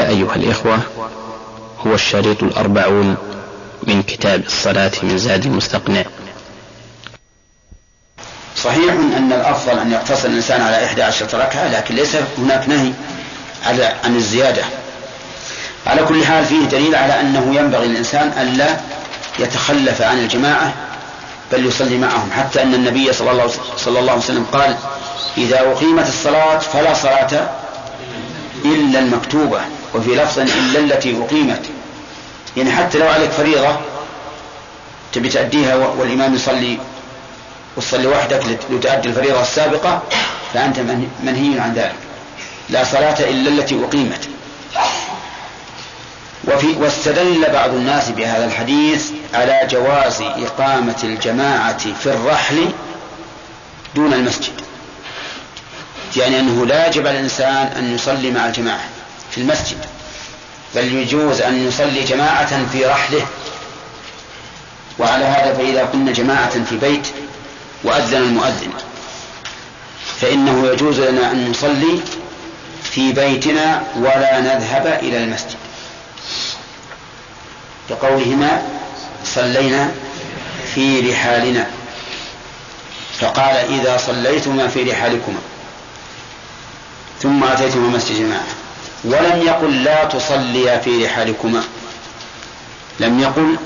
أيها الإخوة هو الشريط الأربعون من كتاب الصلاة من زاد المستقنع. صحيح أن الأفضل أن يقتصر الإنسان على إحدى عشرة ركعة لكن ليس هناك نهي على عن الزيادة. على كل حال فيه دليل على أنه ينبغي للإنسان ألا يتخلف عن الجماعة بل يصلي معهم. حتى أن النبي صلى الله, صلى الله عليه وسلم قال إذا أقيمت الصلاة فلا صلاة إلا المكتوبة. وفي لفظ إلا التي أقيمت. يعني حتى لو عليك فريضة تبي تأديها والإمام يصلي وتصلي وحدك لتؤدي الفريضة السابقة فأنت منهي عن ذلك. لا صلاة إلا التي أقيمت. وفي واستدل بعض الناس بهذا الحديث على جواز إقامة الجماعة في الرحل دون المسجد. يعني أنه لا يجب على الإنسان أن يصلي مع الجماعة. في المسجد بل يجوز أن يصلي جماعة في رحله. وعلى هذا فإذا كنا جماعة في بيت وأذن المؤذن. فإنه يجوز لنا أن نصلي في بيتنا ولا نذهب إلى المسجد. كقولهما صلينا في رحالنا. فقال إذا صليتما في رحالكما ثم أتيتما مسجد جماعة. ولم يقل لا تصليا في رحالكما. لم يقل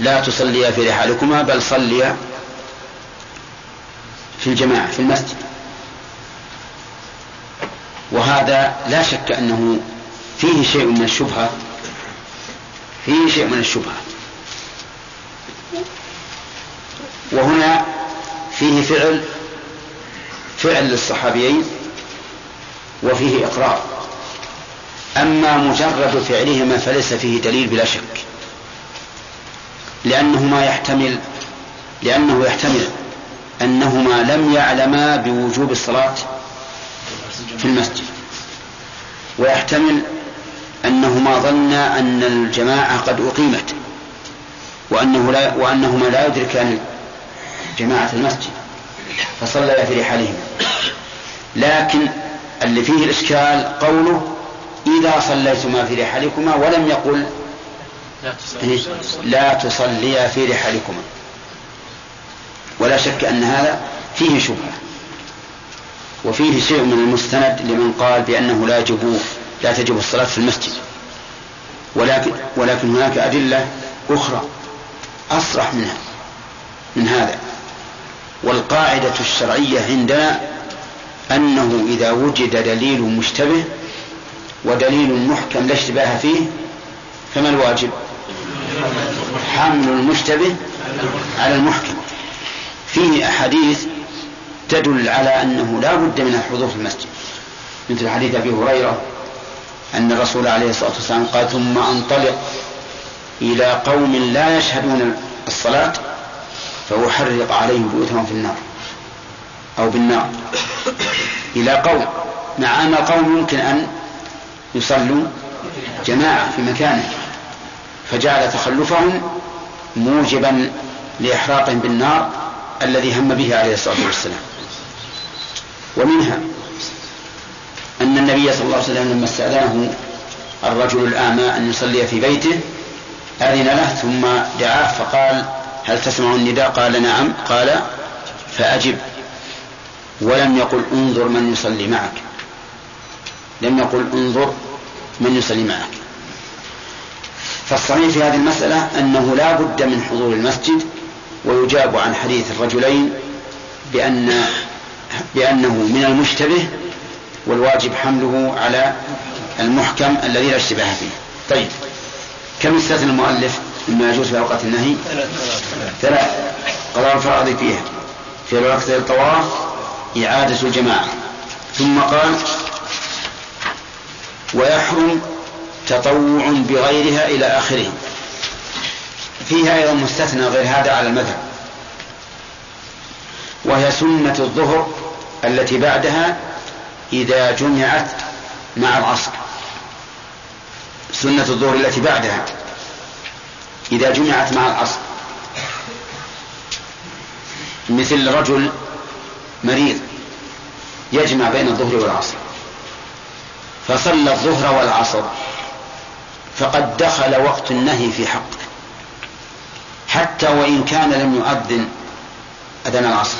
لا تصليا في رحالكما بل صليا في الجماعة في المسجد. وهذا لا شك أنه فيه شيء من الشبهة فيه شيء من الشبهة. وهنا فيه فعل فعل للصحابيين وفيه إقرار. أما مجرد فعلهما فليس فيه دليل بلا شك. لأنهما يحتمل لأنه يحتمل أنهما لم يعلما بوجوب الصلاة في المسجد. ويحتمل أنهما ظنا أن الجماعة قد أقيمت وأنه لا وأنهما لا يدركان جماعة المسجد فصليا في رحالهما. لكن اللي فيه الإشكال قوله إذا صليتما في رحالكما ولم يقل لا تصليا في رحالكما ولا شك أن هذا فيه شبهة. وفيه شيء من المستند لمن قال بأنه لا يجب لا تجب الصلاة في المسجد. ولكن ولكن هناك أدلة أخرى أصرح منها من هذا. والقاعدة الشرعية عندنا أنه إذا وجد دليل مشتبه ودليل محكم لا اشتباه فيه فما الواجب؟ حمل المشتبه على المحكم. فيه أحاديث تدل على أنه لا بد من الحضور في المسجد. مثل حديث أبي هريرة أن الرسول عليه الصلاة والسلام قال ثم أنطلق إلى قوم لا يشهدون الصلاة فأحرق عليهم بيوتهم في النار أو بالنار. إلى قوم مع أن القوم يمكن أن يصلوا جماعة في مكانه فجعل تخلفهم موجبا لإحراقهم بالنار الذي هم به عليه الصلاة والسلام. ومنها أن النبي صلى الله عليه وسلم لما استأذنه الرجل الأعمى أن يصلي في بيته أذن له ثم دعاه فقال هل تسمع النداء؟ قال نعم. قال فأجب. ولم يقل انظر من يصلي معك. لم يقل انظر من يصلي معك. فالصحيح في هذه المسألة أنه لا بد من حضور المسجد ويجاب عن حديث الرجلين بأن بأنه من المشتبه والواجب حمله على المحكم الذي لا اشتباه فيه. طيب كم استثنى المؤلف مما يجوز في أوقات النهي؟ ثلاث. قضاء الفرائض فيها في وقت الطواف إعادة الجماعة. ثم قال ويحرم تطوع بغيرها إلى آخره. فيها أيضا مستثنى غير هذا على المذهب وهي سنة الظهر التي بعدها إذا جمعت مع العصر. سنة الظهر التي بعدها إذا جمعت مع العصر. مثل رجل مريض يجمع بين الظهر والعصر. فصلى الظهر والعصر. فقد دخل وقت النهي في حقه. حتى وإن كان لم يؤذن أذان العصر.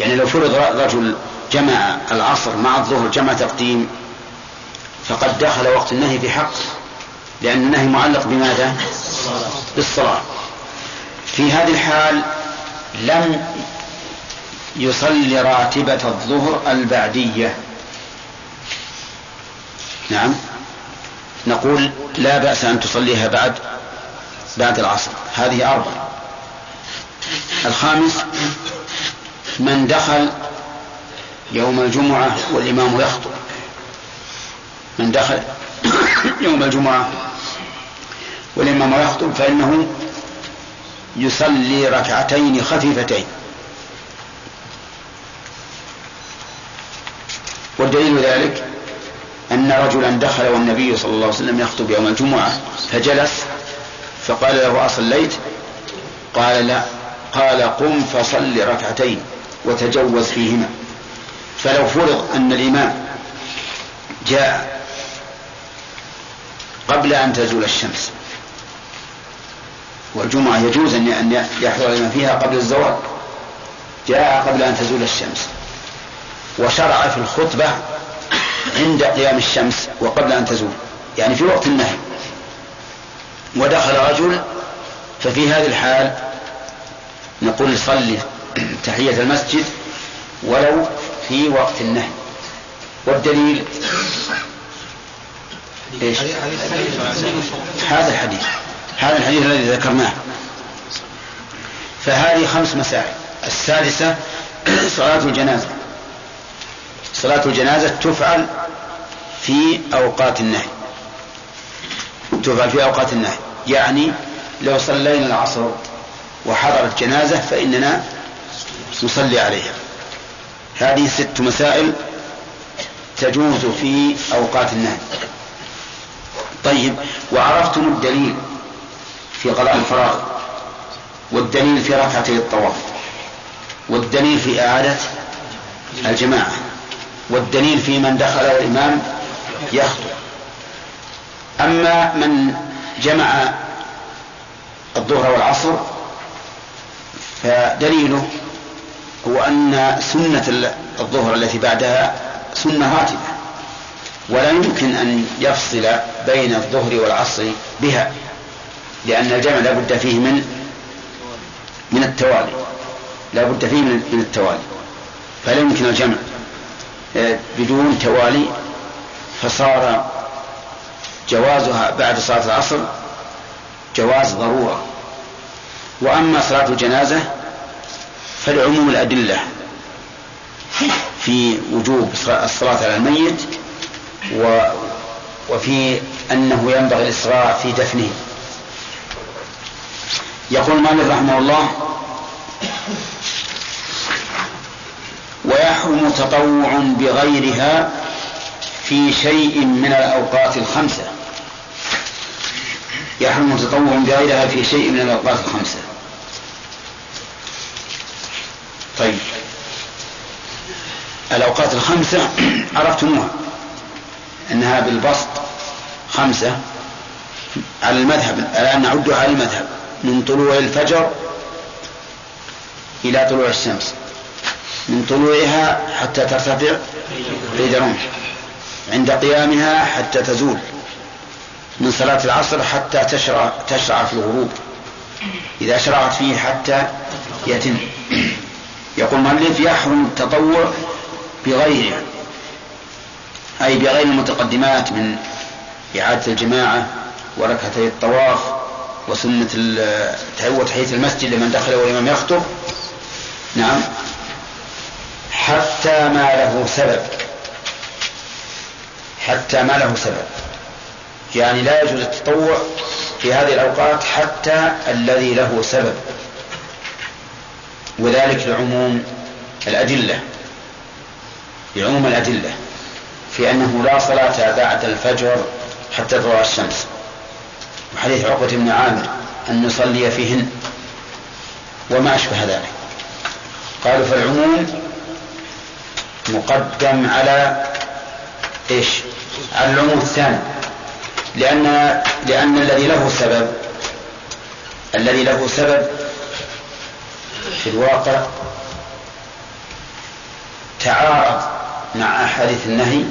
يعني لو فرض رجل جمع العصر مع الظهر جمع تقديم فقد دخل وقت النهي في حقه. لأن النهي معلق بماذا؟ بالصلاة. في هذه الحال لم يصلي راتبة الظهر البعدية. نعم. نقول لا بأس أن تصليها بعد بعد العصر. هذه أربع الخامس من دخل يوم الجمعة والإمام يخطب. من دخل يوم الجمعة والإمام يخطب فإنه يصلي ركعتين خفيفتين. والدليل ذلك أن رجلا دخل والنبي صلى الله عليه وسلم يخطب يوم الجمعة فجلس فقال له أصليت قال لا. قال قم فصل ركعتين وتجوز فيهما. فلو فرض أن الإمام جاء قبل أن تزول الشمس والجمعة يجوز أن يحضر الإمام فيها قبل الزوال جاء قبل أن تزول الشمس وشرع في الخطبة عند قيام الشمس وقبل أن تزول يعني في وقت النهي. ودخل رجل ففي هذه الحال نقول صلي تحية المسجد ولو في وقت النهي. والدليل؟ إيش؟ هذا الحديث. هذا الحديث الذي ذكرناه. فهذه خمس مسائل. السادسة صلاة الجنازة. صلاة الجنازة تفعل في أوقات النهي. تفعل في أوقات النهي. يعني لو صلينا العصر وحضرت جنازة فإننا نصلي عليها. هذه ست مسائل تجوز في أوقات النهي. طيب وعرفتم الدليل في قضاء الفرائض؟ والدليل في ركعتي الطواف والدليل في إعادة الجماعة؟ والدليل في من دخل والإمام يخطب. أما من جمع الظهر والعصر فدليله هو أن سنة الظهر التي بعدها سنة راتبة ولا يمكن أن يفصل بين الظهر والعصر بها لأن الجمع لا بد فيه من من التوالي. لا بد فيه من التوالي. فلا يمكن الجمع. بدون توالي فصار جوازها بعد صلاة العصر جواز ضرورة. وأما صلاة الجنازة فلعموم الأدلة في وجوب الصلاة على الميت وفي أنه ينبغي الإسراع في دفنه. يقول مالك رحمه الله ويحرم تطوع بغيرها في شيء من الأوقات الخمسة. يحرم تطوع بغيرها في شيء من الأوقات الخمسة. طيب. الأوقات الخمسة عرفتموها. أنها بالبسط خمسة على المذهب الآن نعدها على المذهب من طلوع الفجر إلى طلوع الشمس. من طلوعها حتى ترتفع قيد رمح عند قيامها حتى تزول من صلاة العصر حتى تشرع تشرع في الغروب إذا شرعت فيه حتى يتم. يقول مؤلف يحرم التطوع بغيرها أي بغير المتقدمات من إعادة الجماعة وركعتي الطواف وسنة وتحية المسجد لمن دخل والإمام يخطب. نعم. حتى ما له سبب. حتى ما له سبب. يعني لا يجوز التطوع في هذه الأوقات حتى الذي له سبب. وذلك لعموم الأدلة. لعموم الأدلة. في أنه لا صلاة بعد الفجر حتى تطلع الشمس. وحديث عقبة بن عامر أن نصلي فيهن. وما أشبه ذلك. قالوا فالعموم مقدم على إيش؟ على العموم الثاني لأن لأن الذي له سبب الذي له سبب في الواقع تعارض مع أحاديث النهي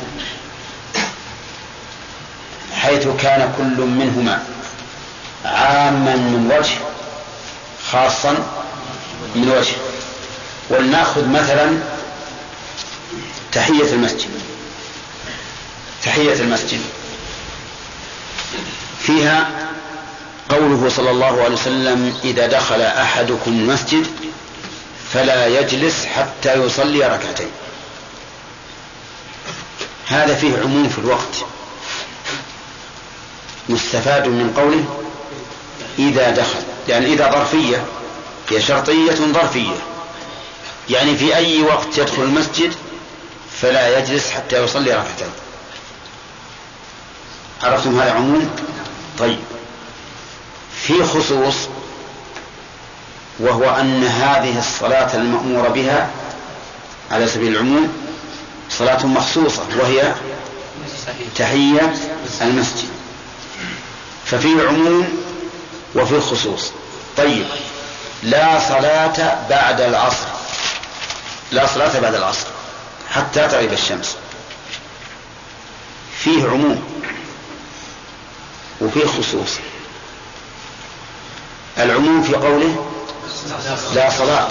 حيث كان كل منهما عاما من وجه خاصا من وجه ولنأخذ مثلا تحية المسجد. تحية المسجد. فيها قوله صلى الله عليه وسلم إذا دخل أحدكم المسجد فلا يجلس حتى يصلي ركعتين. هذا فيه عموم في الوقت. مستفاد من قوله إذا دخل. يعني إذا ظرفية هي شرطية ظرفية. يعني في أي وقت يدخل المسجد فلا يجلس حتى يصلي ركعتين. عرفتم هذا عموم طيب. في خصوص وهو أن هذه الصلاة المأمور بها على سبيل العموم صلاة مخصوصة وهي تحية المسجد. ففي عموم وفي خصوص طيب. لا صلاة بعد العصر. لا صلاة بعد العصر. حتى تغيب الشمس. فيه عموم وفيه خصوص. العموم في قوله لا صلاة.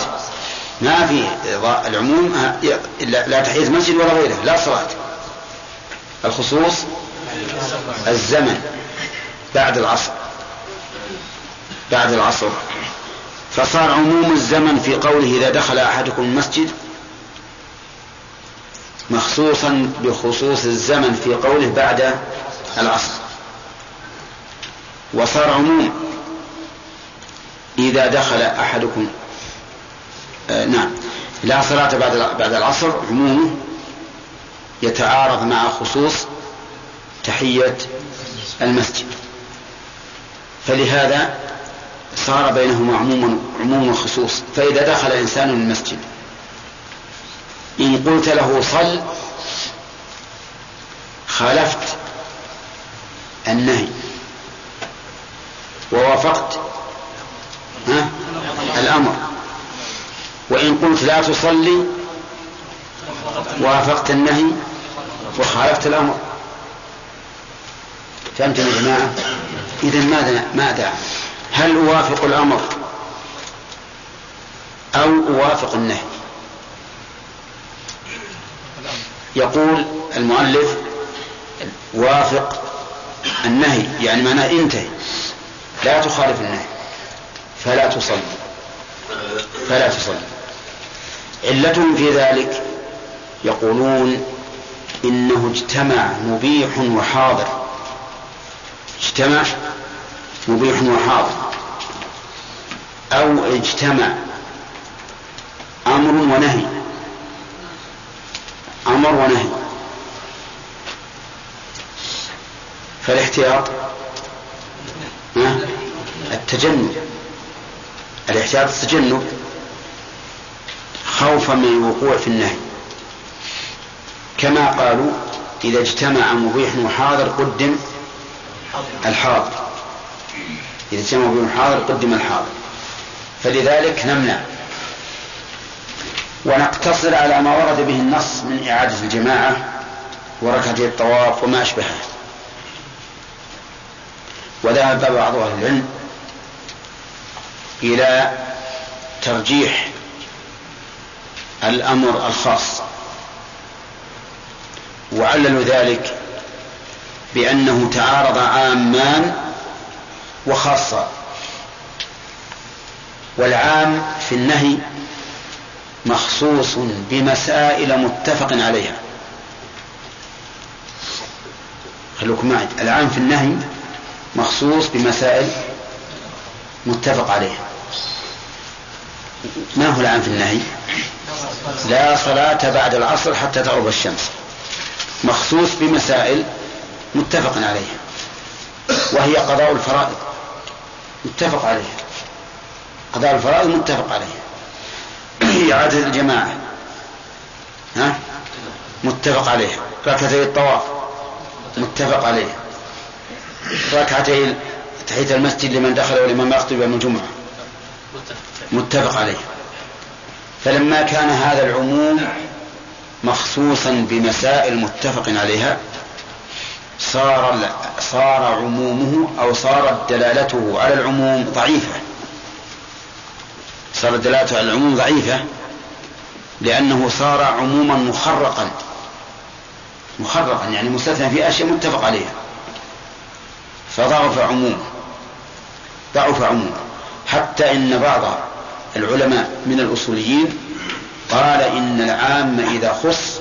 ما في العموم لا تحية مسجد ولا غيره لا صلاة. الخصوص الزمن بعد العصر. بعد العصر. فصار عموم الزمن في قوله إذا دخل أحدكم المسجد مخصوصا بخصوص الزمن في قوله بعد العصر. وصار عموم إذا دخل أحدكم آه نعم لا صلاة بعد بعد العصر عمومه يتعارض مع خصوص تحية المسجد. فلهذا صار بينهما عموم عموم وخصوص فإذا دخل إنسان المسجد إن قلت له صل خالفت النهي. ووافقت ها الأمر. وإن قلت لا تصلي وافقت النهي وخالفت الأمر. فهمتم يا جماعة؟ إذا ماذا ماذا؟ هل أوافق الأمر أو أوافق النهي؟ يقول المؤلف وافق النهي يعني معناه انتهي. لا تخالف النهي. فلا تصلي. فلا تصلي. علتهم في ذلك يقولون إنه اجتمع مبيح وحاضر. اجتمع مبيح وحاضر. أو اجتمع أمر ونهي. أمر ونهي. فالاحتياط. التجنب. الاحتياط التجنب خوفا من الوقوع في النهي. كما قالوا إذا اجتمع مبيح وحاضر قدم الحاضر. إذا اجتمع مبيح وحاضر قدم الحاضر. فلذلك نمنع. ونقتصر على ما ورد به النص من إعادة الجماعة وركعتي الطواف وما أشبهه وذهب بعض أهل العلم إلى ترجيح الأمر الخاص وعللوا ذلك بأنه تعارض عامان وخاصة والعام في النهي مخصوص بمسائل متفق عليها. خلوكم معي. العام في النهي مخصوص بمسائل متفق عليها. ما هو العام في النهي؟ لا صلاة بعد العصر حتى تغرب الشمس. مخصوص بمسائل متفق عليها. وهي قضاء الفرائض. متفق عليها. قضاء الفرائض متفق عليها. إعادة الجماعة. ها؟ متفق عليها ركعتي الطواف. متفق عليه. ركعتي تحية المسجد لمن دخل ولمن يخطب يوم الجمعة. متفق عليه. فلما كان هذا العموم مخصوصا بمسائل متفق عليها صار صار عمومه أو صارت دلالته على العموم ضعيفة. صارت دلالته على العموم ضعيفة لأنه صار عموما مخرقا. مخرقا يعني مستثنى في أشياء متفق عليها. فضعف عمومه ضعف عمومه حتى إن بعض العلماء من الأصوليين قال إن العام إذا خص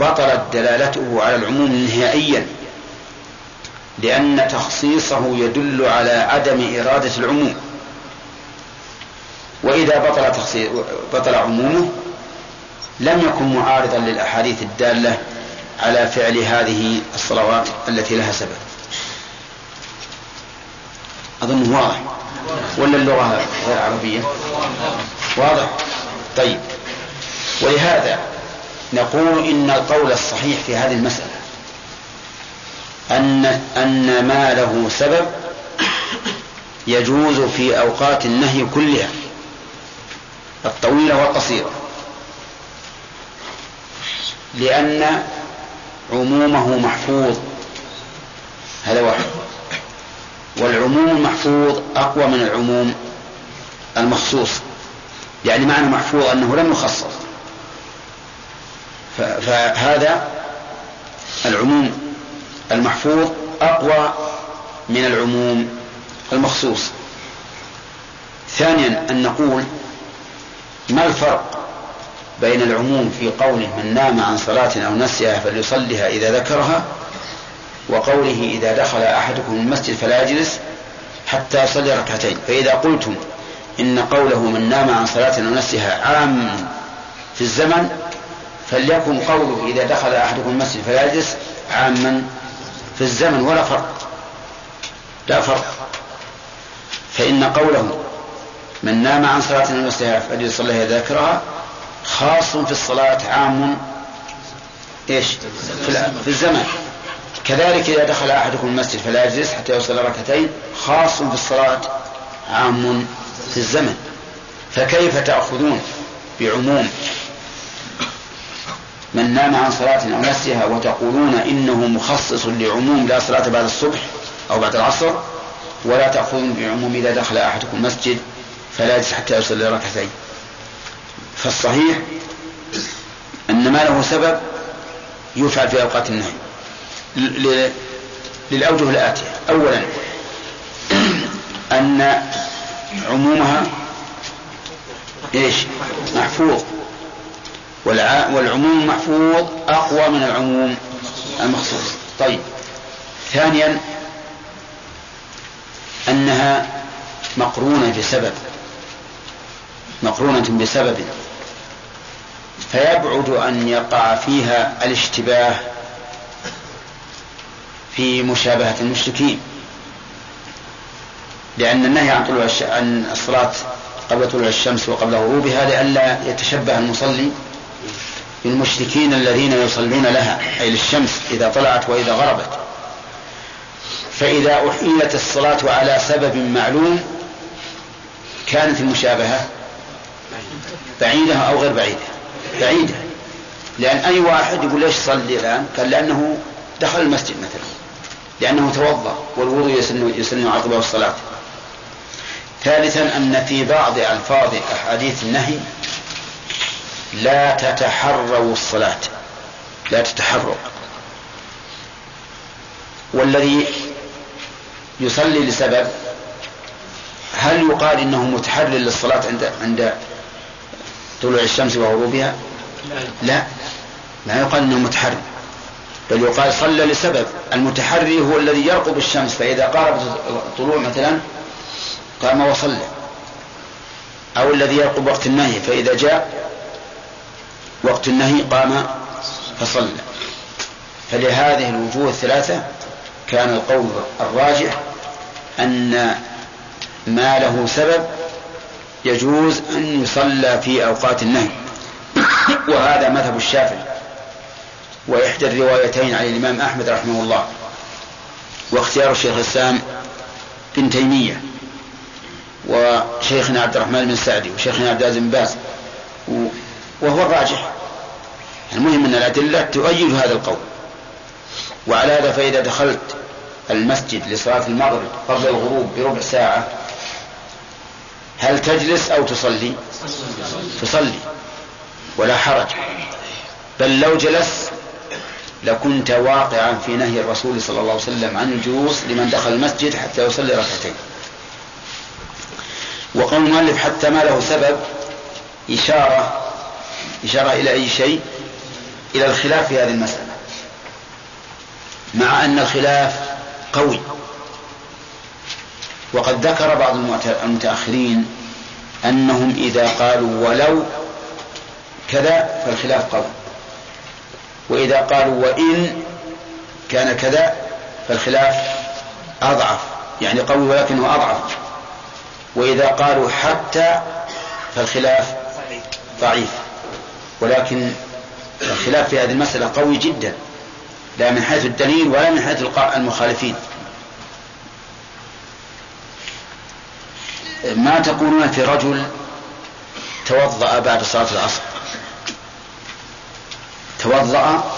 بطلت دلالته على العموم نهائيا لأن تخصيصه يدل على عدم إرادة العموم. وإذا بطل بطل عمومه لم يكن معارضا للأحاديث الدالة على فعل هذه الصلوات التي لها سبب. أظن واضح. ولا اللغة غير عربية؟ واضح. طيب. ولهذا نقول إن القول الصحيح في هذه المسألة أن أن ما له سبب يجوز في أوقات النهي كلها. الطويلة والقصيرة. لأن عمومه محفوظ. هذا واحد. والعموم المحفوظ أقوى من العموم المخصوص. يعني معنى محفوظ أنه لم يخصص. فهذا العموم المحفوظ أقوى من العموم المخصوص. ثانيا أن نقول ما الفرق بين العموم في قوله من نام عن صلاة أو نسيها فليصلها إذا ذكرها وقوله إذا دخل أحدكم المسجد فلا يجلس حتى يصلي ركعتين. فإذا قلتم إن قوله من نام عن صلاة أو نسيها عام في الزمن فليكن قوله إذا دخل أحدكم المسجد فلا يجلس عاما في الزمن. ولا فرق. لا فرق. فإن قوله من نام عن صلاة المسجد فليصليها إذا ذكرها. خاص في الصلاة عام إيش؟ في, في الزمن. كذلك إذا دخل أحدكم المسجد فلا يجلس حتى يوصل ركعتين. خاص في الصلاة عام في الزمن. فكيف تأخذون بعموم من نام عن صلاة أو نسيها وتقولون إنه مخصص لعموم لا صلاة بعد الصبح أو بعد العصر؟ ولا تأخذون بعموم إذا دخل أحدكم المسجد فلا يجلس حتى يصلي ركعتين. فالصحيح أن ما له سبب يفعل في أوقات النهي للأوجه الآتية. أولا أن عمومها إيش؟ محفوظ. والعموم المحفوظ أقوى من العموم المخصوص. طيب. ثانيا أنها مقرونة بسبب. مقرونة بسبب. فيبعد أن يقع فيها الاشتباه في مشابهة المشركين. لأن النهي عن طلوع عن الصلاة قبل طلوع الشمس وقبل غروبها لئلا يتشبه المصلي بالمشركين الذين يصلون لها أي للشمس إذا طلعت وإذا غربت. فإذا أحيلت الصلاة على سبب معلوم كانت المشابهة بعيدة أو غير بعيدة. بعيدة. لأن أي واحد يقول ليش صلي الآن؟ قال لأنه دخل المسجد مثلا. لأنه توضأ والوضوء يسن, يسن عقبه الصلاة. ثالثا أن في بعض ألفاظ أحاديث النهي لا تتحروا الصلاة. لا تتحروا. والذي يصلي لسبب هل يقال إنه متحرر للصلاة عند عند طلوع الشمس وغروبها؟ لا. لا يقال إنه متحرر بل يقال صلى لسبب. المتحري هو الذي يرقب الشمس. فإذا قاربت الطلوع مثلا قام وصلى. أو الذي يرقب وقت النهي. فإذا جاء وقت النهي قام فصلى. فلهذه الوجوه الثلاثة كان القول الراجح أن ما له سبب يجوز أن يصلى في أوقات النهي. وهذا مذهب الشافعي. وإحدى الروايتين عن الإمام أحمد رحمه الله. واختيار الشيخ الإسلام بن تيمية. وشيخنا عبد الرحمن بن سعدي وشيخنا عبد العزيز بن باز. وهو الراجح. المهم أن الأدلة تؤيد هذا القول. وعلى هذا فإذا دخلت المسجد لصلاة المغرب قبل الغروب بربع ساعة هل تجلس أو تصلي؟ تصلي. ولا حرج. بل لو جلست لكنت واقعا في نهي الرسول صلى الله عليه وسلم عن الجلوس لمن دخل المسجد حتى يصلي ركعتين. وقول المؤلف حتى ما له سبب إشارة إشارة إلى أي شيء؟ إلى الخلاف في هذه المسألة. مع أن الخلاف قوي. وقد ذكر بعض المتأخرين أنهم إذا قالوا ولو كذا فالخلاف قوي وإذا قالوا وإن كان كذا فالخلاف أضعف. يعني قوي ولكنه أضعف. وإذا قالوا حتى فالخلاف ضعيف. ولكن الخلاف في هذه المسألة قوي جدا. لا من حيث الدليل ولا من حيث المخالفين. ما تقولون في رجل توضأ بعد صلاة العصر؟ توضأ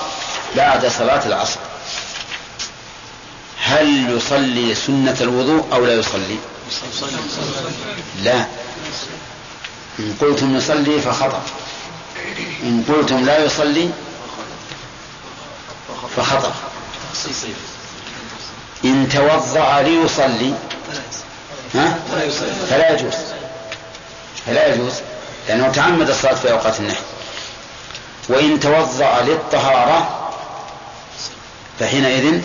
بعد صلاة العصر. هل يصلي سنة الوضوء أو لا يصلي؟ لا. إن قلتم يصلي فخطأ. إن قلتم لا يصلي فخطأ. إن توضأ ليصلي ها؟ فلا يجوز. فلا يجوز لأنه تعمد الصلاة في أوقات النهي وإن توضأ للطهارة فحينئذ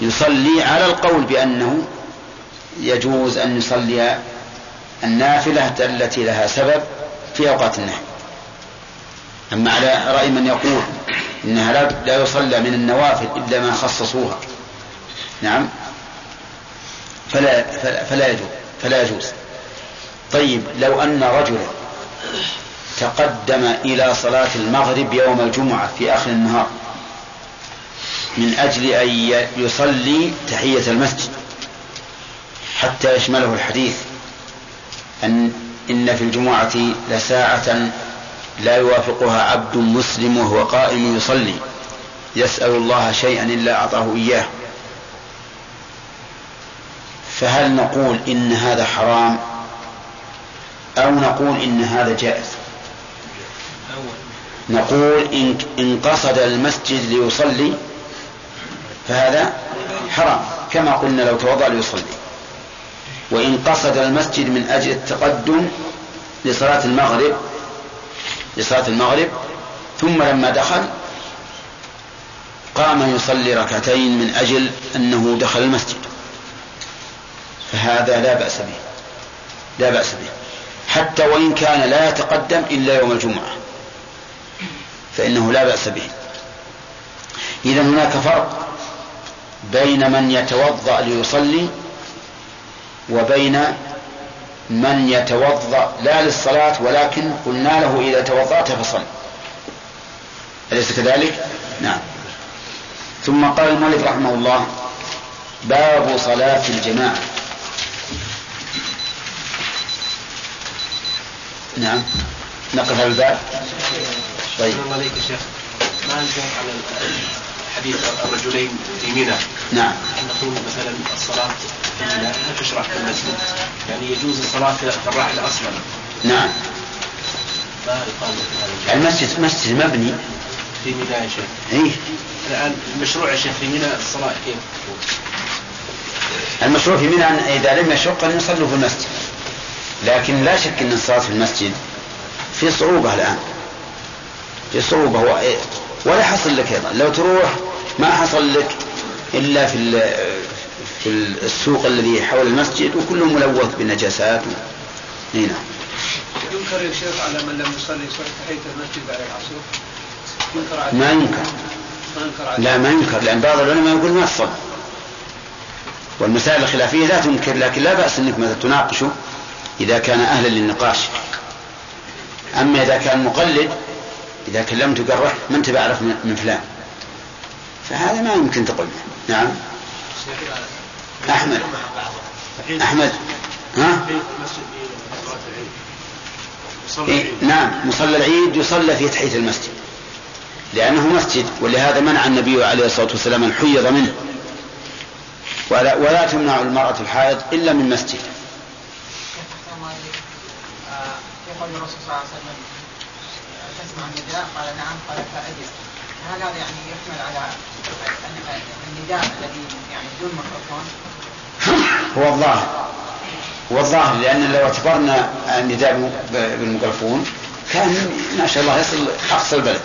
يصلي على القول بأنه يجوز أن يصلي النافلة التي لها سبب في أوقات النهي أما على رأي من يقول إنها لا يصلى من النوافل إلا ما خصصوها. نعم. فلا فلا يجوز فلا يجوز. طيب لو أن رجلا تقدم إلى صلاة المغرب يوم الجمعة في آخر النهار من أجل أن يصلي تحية المسجد حتى يشمله الحديث أن إن في الجمعة لساعة لا يوافقها عبد مسلم وهو قائم يصلي يسأل الله شيئا إلا أعطاه إياه. فهل نقول إن هذا حرام أو نقول إن هذا جائز؟ نقول إن, إن قصد المسجد ليصلي فهذا حرام كما قلنا لو توضأ ليصلي. وإن قصد المسجد من أجل التقدم لصلاة المغرب لصلاة المغرب ثم لما دخل قام يصلي ركعتين من أجل أنه دخل المسجد. فهذا لا بأس به. لا بأس به. حتى وإن كان لا يتقدم إلا يوم الجمعة. فإنه لا بأس به. إذا هناك فرق بين من يتوضأ ليصلي وبين من يتوضأ لا للصلاة ولكن قلنا له إذا توضأت فصل. أليس كذلك؟ نعم. ثم قال المؤلف رحمه الله باب صلاة الجماعة. نعم. نقف على الباب. طيب. عليك يا شيخ. ما نجاوب على حديث الرجلين في منى نعم نقول مثلا الصلاة في منى لا تشرع في المسجد؟ يعني يجوز الصلاة في الراحل أصلا. نعم. ما المسجد؟ مسجد مبني. في منى يا شيخ. إيه. الآن المشروع يا شيخ في منى الصلاة كيف؟ المشروع في منى إذا لم يشق أن يصلوا في المسجد. لكن لا شك أن الصلاة في المسجد في صعوبة الآن. في صعوبة؟ ولا حصل لك أيضا. لو تروح ما حصل لك إلا في في السوق الذي حول المسجد وكله ملوث بالنجاسات و... نعم. ينكر يا شيخ على من لم يصلي تحية المسجد بعد العصر؟ ينكر عليه ما ينكر. ما ينكر عليه لا ما ينكر. لأن بعض العلماء يقول ما تصلي والمسائل الخلافية لا تنكر لكن لا بأس أنك مثلا تناقشه. إذا كان أهلا للنقاش. أما إذا كان مقلد إذا كلمت قال ما أنت بعرف من فلان. فهذا ما يمكن تقول. نعم. أحمد. أحمد. ها؟ إيه نعم. مصلى العيد يصلى في تحية المسجد. لأنه مسجد ولهذا منع النبي عليه الصلاة والسلام من حيض منه. ولا, ولا تمنع المرأة الحائض إلا من مسجد. يقول الرسول صلى الله عليه وسلم تسمع النداء؟ قال نعم. قال فأجز هل هذا يعني يحمل على النداء الذي يعني بدون ميكروفون. هو الظاهر هو الظاهر لأن لو اعتبرنا النداء بالميكروفون كان ما شاء الله يصل أقصى البلد.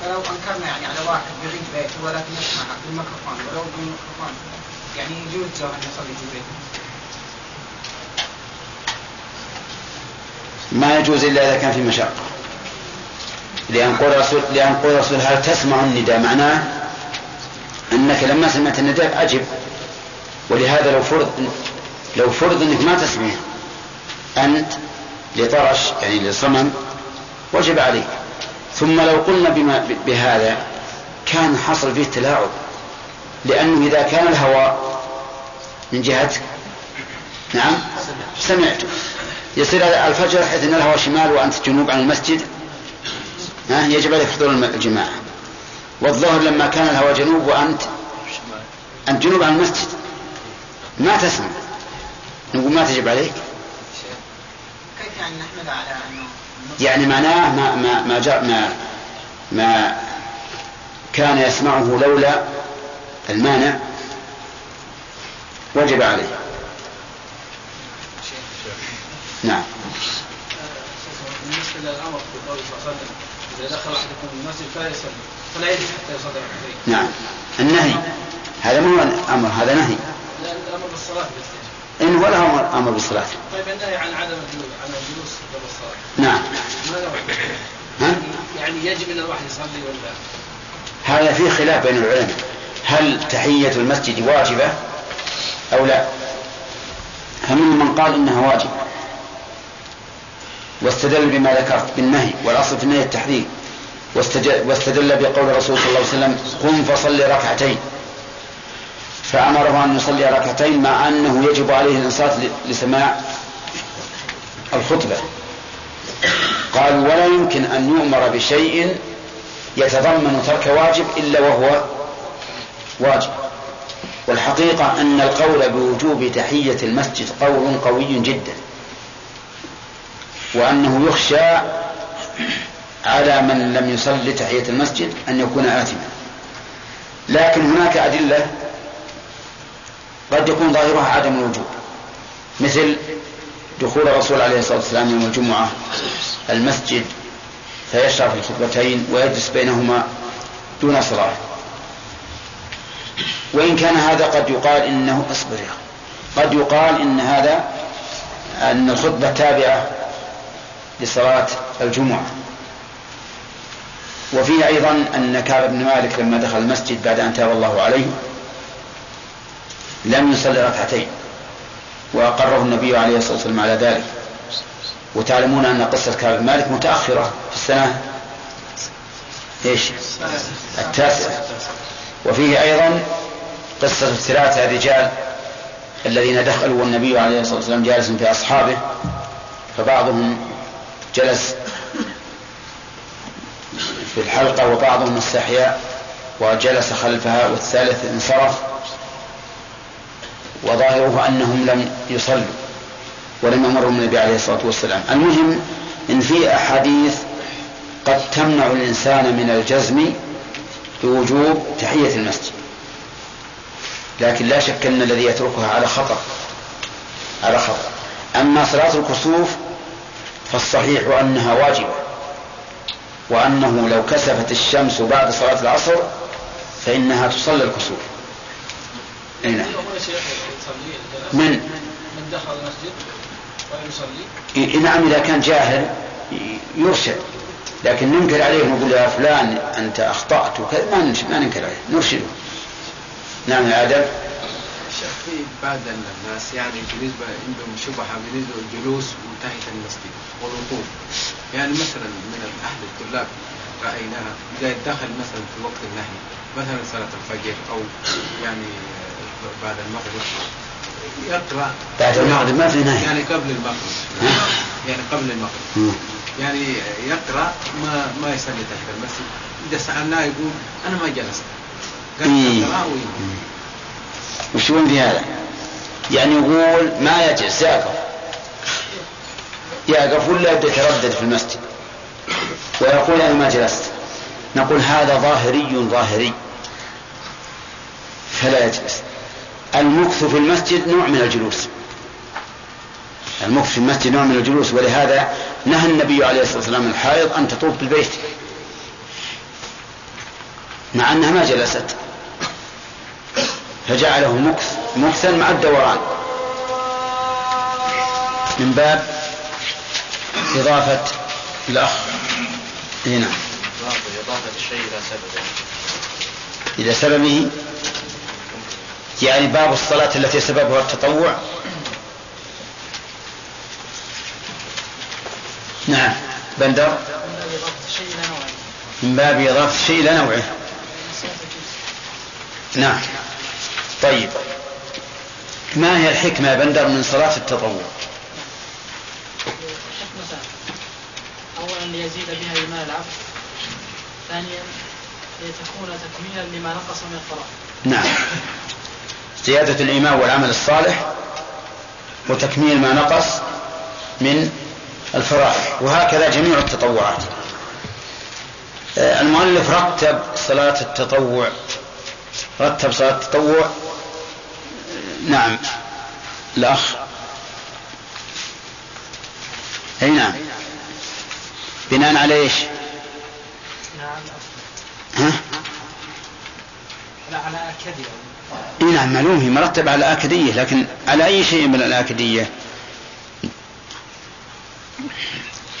فلو أنكرنا يعني على واحد يعيد بيته ولكن يسمع بالميكروفون ولو بالميكروفون يعني يجوز له أن يصلي في بيته. ما يجوز إلا إذا كان في مشقة. لأن قول رسول لأن قول رسول هل تسمع النداء؟ معناه أنك لما سمعت النداء أجب. ولهذا لو فرض لو فرض أنك ما تسمع أنت لطرش يعني لصمم وجب عليك. ثم لو قلنا بما بهذا كان حصل فيه تلاعب لأنه إذا كان الهواء من جهتك. نعم؟ سمعت يصير الفجر حيث أن الهواء شمال وأنت جنوب عن المسجد. ها يجب عليك حضور الجماعة. والظهر لما كان الهواء جنوب وأنت أنت جنوب عن المسجد. ما تسمع. نقول ما تجب عليك. كيف يعني نحمد على يعني معناه ما ما ما جاء ما ما كان يسمعه لولا المانع وجب عليه. نعم. بالنسبة للامر في قوله صلى الله عليه وسلم إذا دخل أحدكم المسجد فلا يصلي فلا يجلس حتى يصلي ركعتين. نعم. النهي. هذا مو أمر هذا نهي. لا الأمر بالصلاة بس إن ولا هو أمر بالصلاة. طيب النهي عن عدم الجلوس عن الجلوس قبل الصلاة. نعم. ما له ها؟ يعني يجب إن الواحد يصلي ولا هذا فيه خلاف بين العلماء هل تحية المسجد واجبة أو لا؟ فمنهم من قال إنها واجبة. واستدل بما ذكرت بالنهي والأصل في النهي التحريم واستدل بقول الرسول صلى الله عليه وسلم قم فصل ركعتين. فأمره أن يصلي ركعتين مع أنه يجب عليه الإنصات لسماع الخطبة. قال ولا يمكن أن يؤمر بشيء يتضمن ترك واجب إلا وهو واجب. والحقيقة أن القول بوجوب تحية المسجد قول قوي جدا. وأنه يخشى على من لم يصل تحية المسجد أن يكون آثما لكن هناك أدلة قد يكون ظاهرها عدم الوجوب مثل دخول الرسول عليه الصلاة والسلام يوم الجمعة المسجد فيشرع في الخطبتين ويجلس بينهما دون صلاة وإن كان هذا قد يقال إنه أخي. قد يقال إن هذا أن الخطبة تابعة لصلاة الجمعة. وفيه أيضا أن كعب بن مالك لما دخل المسجد بعد أن تاب الله عليه لم يصلي ركعتين وأقره النبي عليه الصلاة والسلام على ذلك. وتعلمون أن قصة كعب بن مالك متأخرة في السنة إيش؟ التاسعة. وفيه أيضا قصة الثلاثة الرجال الذين دخلوا والنبي عليه الصلاة والسلام جالس في أصحابه فبعضهم جلس في الحلقة وبعضهم استحيا وجلس خلفها والثالث انصرف وظاهره أنهم لم يصلوا ولم يمروا النبي عليه الصلاة والسلام. المهم إن في أحاديث قد تمنع الإنسان من الجزم بوجوب تحية المسجد. لكن لا شك أن الذي يتركها على خطر على خطر. أما صلاة الكسوف فالصحيح أنها واجبة. وأنه لو كسفت الشمس بعد صلاة العصر فإنها تصلي الكسوف. أي نعم. الجنازة من؟ من دخل المسجد ولم يصلي. إيه نعم إذا كان جاهل يرشد. لكن ننكر عليه ونقول يا فلان أنت أخطأت وكذا ما ننكر عليه نرشده. نعم يا آدم في بعض الناس يعني بالنسبة عندهم شبهة بالنسبة للجلوس وتحت المسجد والوقوف. يعني مثلا من أهل الطلاب رأيناها إذا دخل مثلا في وقت النهي مثلا صلاة الفجر أو يعني بعد المغرب يقرأ بعد المغرب ما في نهي. يعني قبل المغرب. يعني قبل المغرب. يعني يقرأ ما ما يصلي تحت المسجد. إذا سألناه يقول أنا ما جلست. إيه. قال اقرأ وينام. وش يقول في هذا؟ يعني يقول ما يجلس يقف يقف ولا يتردد في المسجد؟ ويقول أنا ما جلست. نقول هذا ظاهري ظاهري. فلا يجلس. المكث في المسجد نوع من الجلوس. المكث في المسجد نوع من الجلوس ولهذا نهى النبي عليه الصلاة والسلام الحائض أن تطوف بالبيت. مع أنها ما جلست. فجعله مكث مكثا مع الدوران. من باب إضافة الأخ. هنا إضافة الشيء إلى سببه إلى سببه. يعني باب الصلاة التي سببها التطوع. نعم. بندر. من باب إضافة الشيء إلى نوعه. نعم. طيب. ما هي الحكمة يا بندر من صلاة التطوع؟ أولا ليزيد بها إيمان العبد ثانيا لتكون تكميلا لما نقص من الفرائض نعم. زيادة الإيمان والعمل الصالح وتكميل ما نقص من الفرائض. وهكذا جميع التطوعات. آه، المؤلف رتب صلاة التطوع رتب صلاة التطوع نعم الأخ أي نعم بناء على إيش؟ ها؟ على أكد إي نعم معلوم هي مرتب على الآكدية لكن على أي شيء من الآكدية؟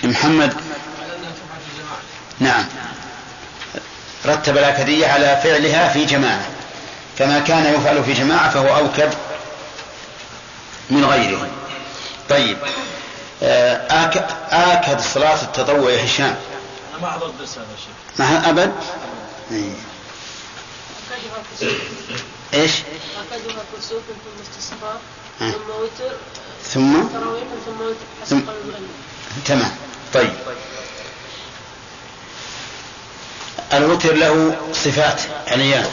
محمد نعم رتب الآكدية على فعلها في جماعة فما كان يفعل في جماعة فهو أوكد من غيره طيب. آه، آك آكد صلاة التطوع يا هشام. أنا ما حضرت درس هذا الشيء. ما أبد؟ إيه. إيش؟ أكدها كسوف ثم استصفاء ها. ثم وتر ثم؟ تراويح ثم وتر ثم- حسب قول المؤلف تمام. طيب. الوتر له صفات عليان.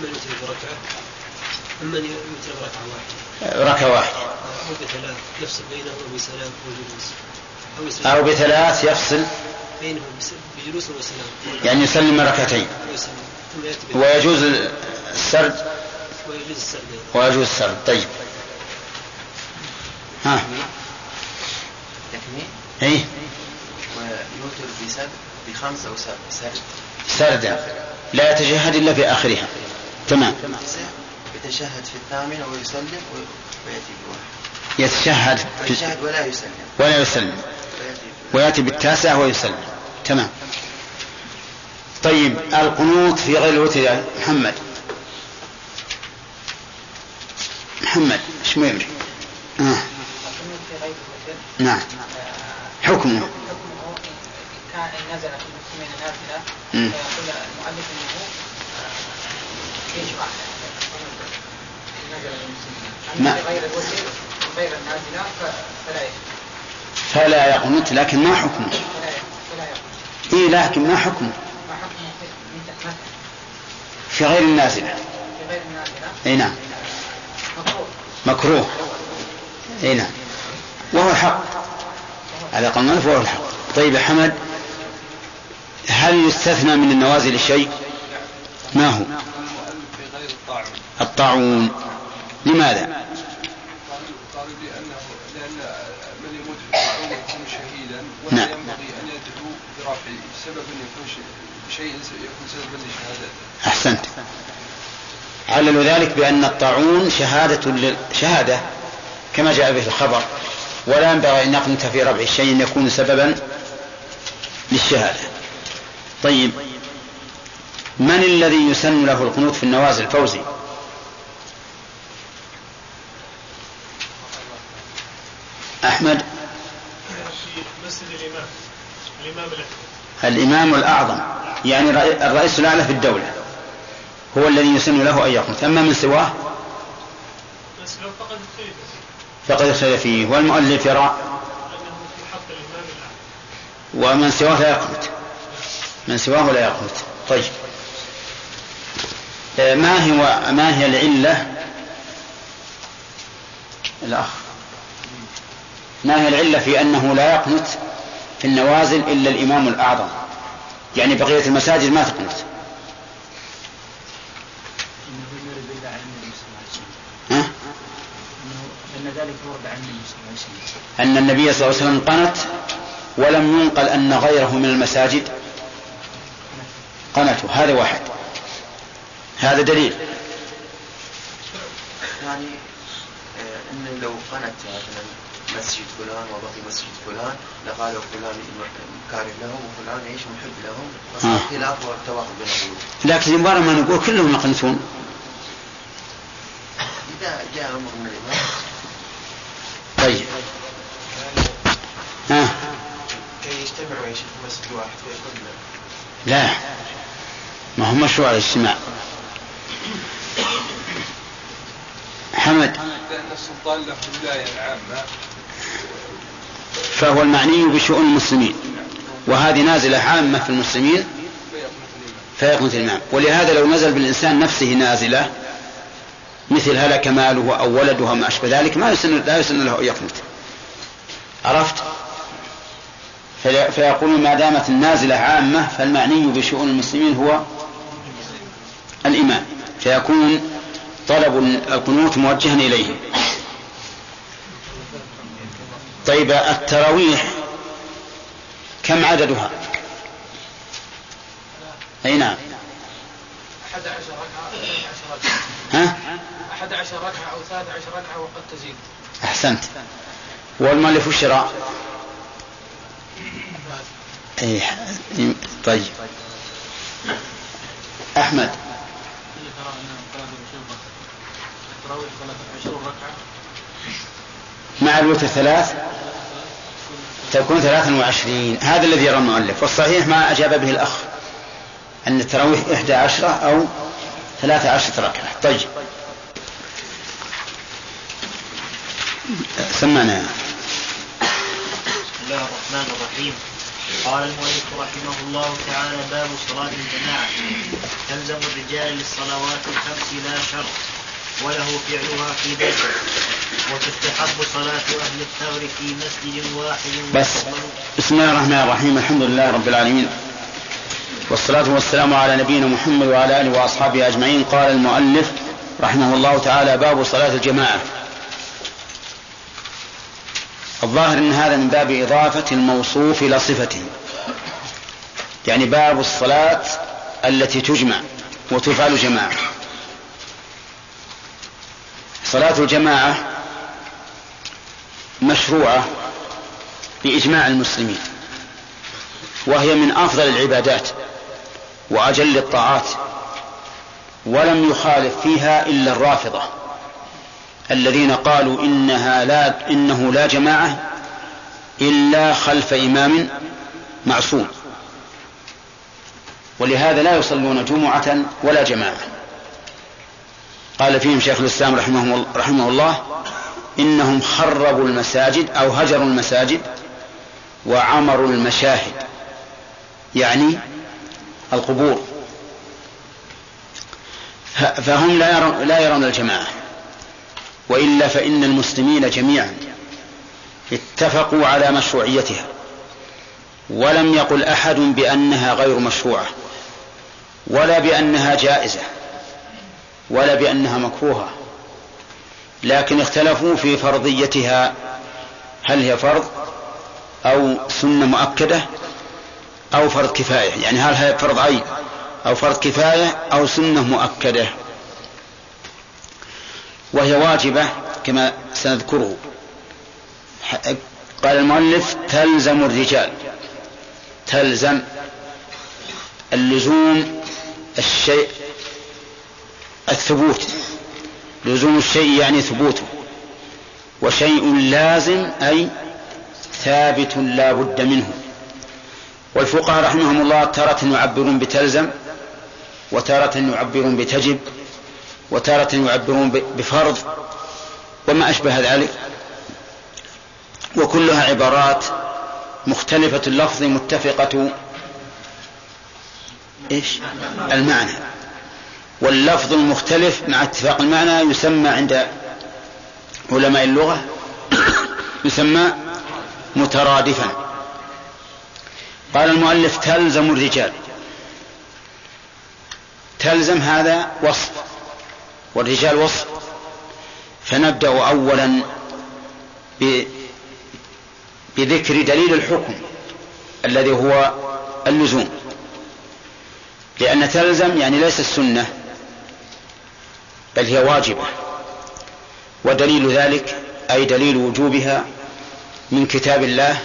أما يوتر بركعة أما يوتر بركعة واحدة. ركعة واحدة. أو بثلاث يفصل بينهما بسلام وجلوس. أو يسلم. أو بثلاث يفصل. بينهما بس- بجلوس وسلام. يعني يسلم ركعتين. ويجوز السرد. ويجوز السرد. ويجوز السرد. طيب. ها. تكميل؟ إيه. ويوتر بسد بخمس أو س- سرد سردا. لا يتشهد إلا في آخرها تمام. يتشهد في الثامنة ويسلم ويأتي بواحد. يتشهد في- يتشهد ولا يسلم. ولا يسلم. ويأتي ويأتي بالتاسع ويسلم. تمام. طيب القنوط في غير الوتر يا محمد. محمد إيش ما يمري آه. القنوت في غير الوتر نعم. حكمه. حكمه كان نزل في المسلمين نافلة مم. فيقول المؤلف إنه آه، يشرع إن نزل للمسلمين ما- فلا يقنط لكن ما حكمه؟ إيه لكن ما حكمه؟ في غير النازلة. إي نعم. مكروه. إي نعم. وهو الحق. على قول وهو الحق. طيب يا حمد هل يستثنى من النوازل شيء؟ ما هو؟ شهيدا ولا نعم. ينبغي أن يدعو برفع سبب يكون شيء يكون سببا لشهادته أحسنت. عللوا ذلك بأن الطاعون شهادة لل- شهادة كما جاء به الخبر. ولا ينبغي أن يقنت في ربع شيء يكون سببا للشهادة. طيب. من الذي يسن له القنوت في النوازل فوزي أحمد؟ الإمام الإمام الإمام الأعظم. يعني رئي- الرئيس الأعلى في الدولة. هو الذي يسن له أن يقنت أما من سواه؟ فقد اختلف فيه. والمؤلف يرى؟ ومن سواه لا يقنت. من سواه لا يقنت. طيب. آه، ما هو ما هي العلة؟ الأخ. ما هي العلة في أنه لا يقنت في النوازل إلا الإمام الأعظم؟ يعني بقية المساجد ما تقنت. ها؟ أن ذلك ورد عن النبي صلى الله عليه وسلم أن النبي صلى الله عليه وسلم قنت ولم ينقل أن غيره من المساجد قنتوا هذا واحد. هذا دليل. يعني آه، إنه لو قنت مثلا مسجد فلان وبقي مسجد فلان لقالوا فلان كاره له وفلان إيش محب لهم فصار آه. خلاف والتواصل بين لكن يبغى ما نقول كلهم يقنتون إذا جاء أمر من الإمام. طيب. ها كي يجتمعوا يا شيخ في مسجد واحد لا. ما هو مشروع الاجتماع حمد. لأن السلطان له الولاية العامة. فهو المعني بشؤون المسلمين. وهذه نازلة عامة في المسلمين فيقنت الإمام ولهذا لو نزل بالإنسان نفسه نازلة مثل هلك ماله أو ولده ما أشبه ذلك ما يسن لا يسن له أن يقنت عرفت؟ في- فيقول ما دامت النازلة عامة فالمعني بشؤون المسلمين هو الإمام فيكون طلب القنوت موجها إليه. طيب التراويح كم عددها؟ أي نعم. 11 ركعة 12 ركعة. ها؟ 11 ركعة أو 13 ركعة وقد تزيد. أحسنت. والمؤلف الشراء أي طيب. أحمد. اللي ترى انهم قالوا شوفه التراويح 23 ركعه مع الوتر ثلاث. تكون ثلاثا وعشرين. هذا الذي يرى المؤلف. والصحيح ما أجاب به الأخ أن التراويح إحدى عشرة أو ثلاثة عشرة ركعة. طيب. سمعنا. بسم الله الرحمن الرحيم. قال المؤلف رحمه الله تعالى باب صلاة الجماعة. تلزم الرجال للصلوات الخمس لا شرط. وله فعلها في بيته. وتستحب صلاة أهل الثغر في مسجد واحد. بس. بسم الله الرحمن الرحيم. الحمد لله رب العالمين. والصلاة والسلام على نبينا محمد وعلى آله وأصحابه أجمعين. قال المؤلف رحمه الله تعالى باب صلاة الجماعة. الظاهر أن هذا من باب إضافة الموصوف إلى صفته. يعني باب الصلاة التي تجمع وتفعل جماعة. صلاة الجماعة مشروعة بإجماع المسلمين وهي من أفضل العبادات وأجل الطاعات ولم يخالف فيها إلا الرافضة الذين قالوا إنها لا إنه لا جماعة إلا خلف إمام معصوم. ولهذا لا يصلون جمعة ولا جماعة. قال فيهم شيخ الإسلام رحمه, رحمه الله إنهم خربوا المساجد أو هجروا المساجد وعمروا المشاهد يعني القبور. فهم لا يرون, لا يرون الجماعة وإلا فإن المسلمين جميعا اتفقوا على مشروعيتها ولم يقل أحد بأنها غير مشروعة ولا بأنها جائزة. ولا بأنها مكروهة. لكن اختلفوا في فرضيتها. هل هي فرض أو سنة مؤكدة أو فرض كفاية؟ يعني هل هي فرض عين أو فرض كفاية أو سنة مؤكدة؟ وهي واجبة كما سنذكره. قال المؤلف تلزم الرجال. تلزم اللزوم الشيء الثبوت. لزوم الشيء يعني ثبوته. وشيء لازم أي ثابت لا بد منه. والفقهاء رحمهم الله تارة يعبرون بتلزم وتارة يعبرون بتجب وتارة يعبرون بفرض وما أشبه ذلك. وكلها عبارات مختلفة اللفظ متفقة. إيش؟ المعنى. واللفظ المختلف مع اتفاق المعنى يسمى عند علماء اللغة يسمى مترادفا. قال المؤلف تلزم الرجال. تلزم هذا وصف والرجال وصف. فنبدأ أولا بذكر دليل الحكم الذي هو اللزوم. لأن تلزم يعني ليس السنة. بل هي واجبة. ودليل ذلك أي دليل وجوبها من كتاب الله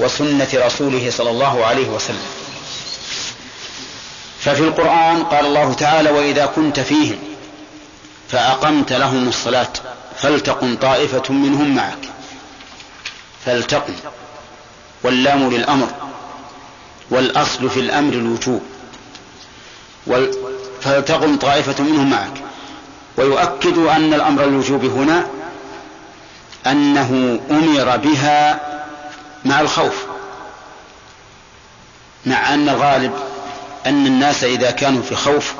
وسنة رسوله صلى الله عليه وسلم. ففي القرآن قال الله تعالى وإذا كنت فيهم فأقمت لهم الصلاة فلتقم طائفة منهم معك. فلتقم. واللام للأمر. والأصل في الأمر الوجوب. فلتقم طائفة منهم معك. ويؤكد أن الأمر الوجوب هنا أنه أمر بها مع الخوف مع أن الغالب أن الناس إذا كانوا في خوف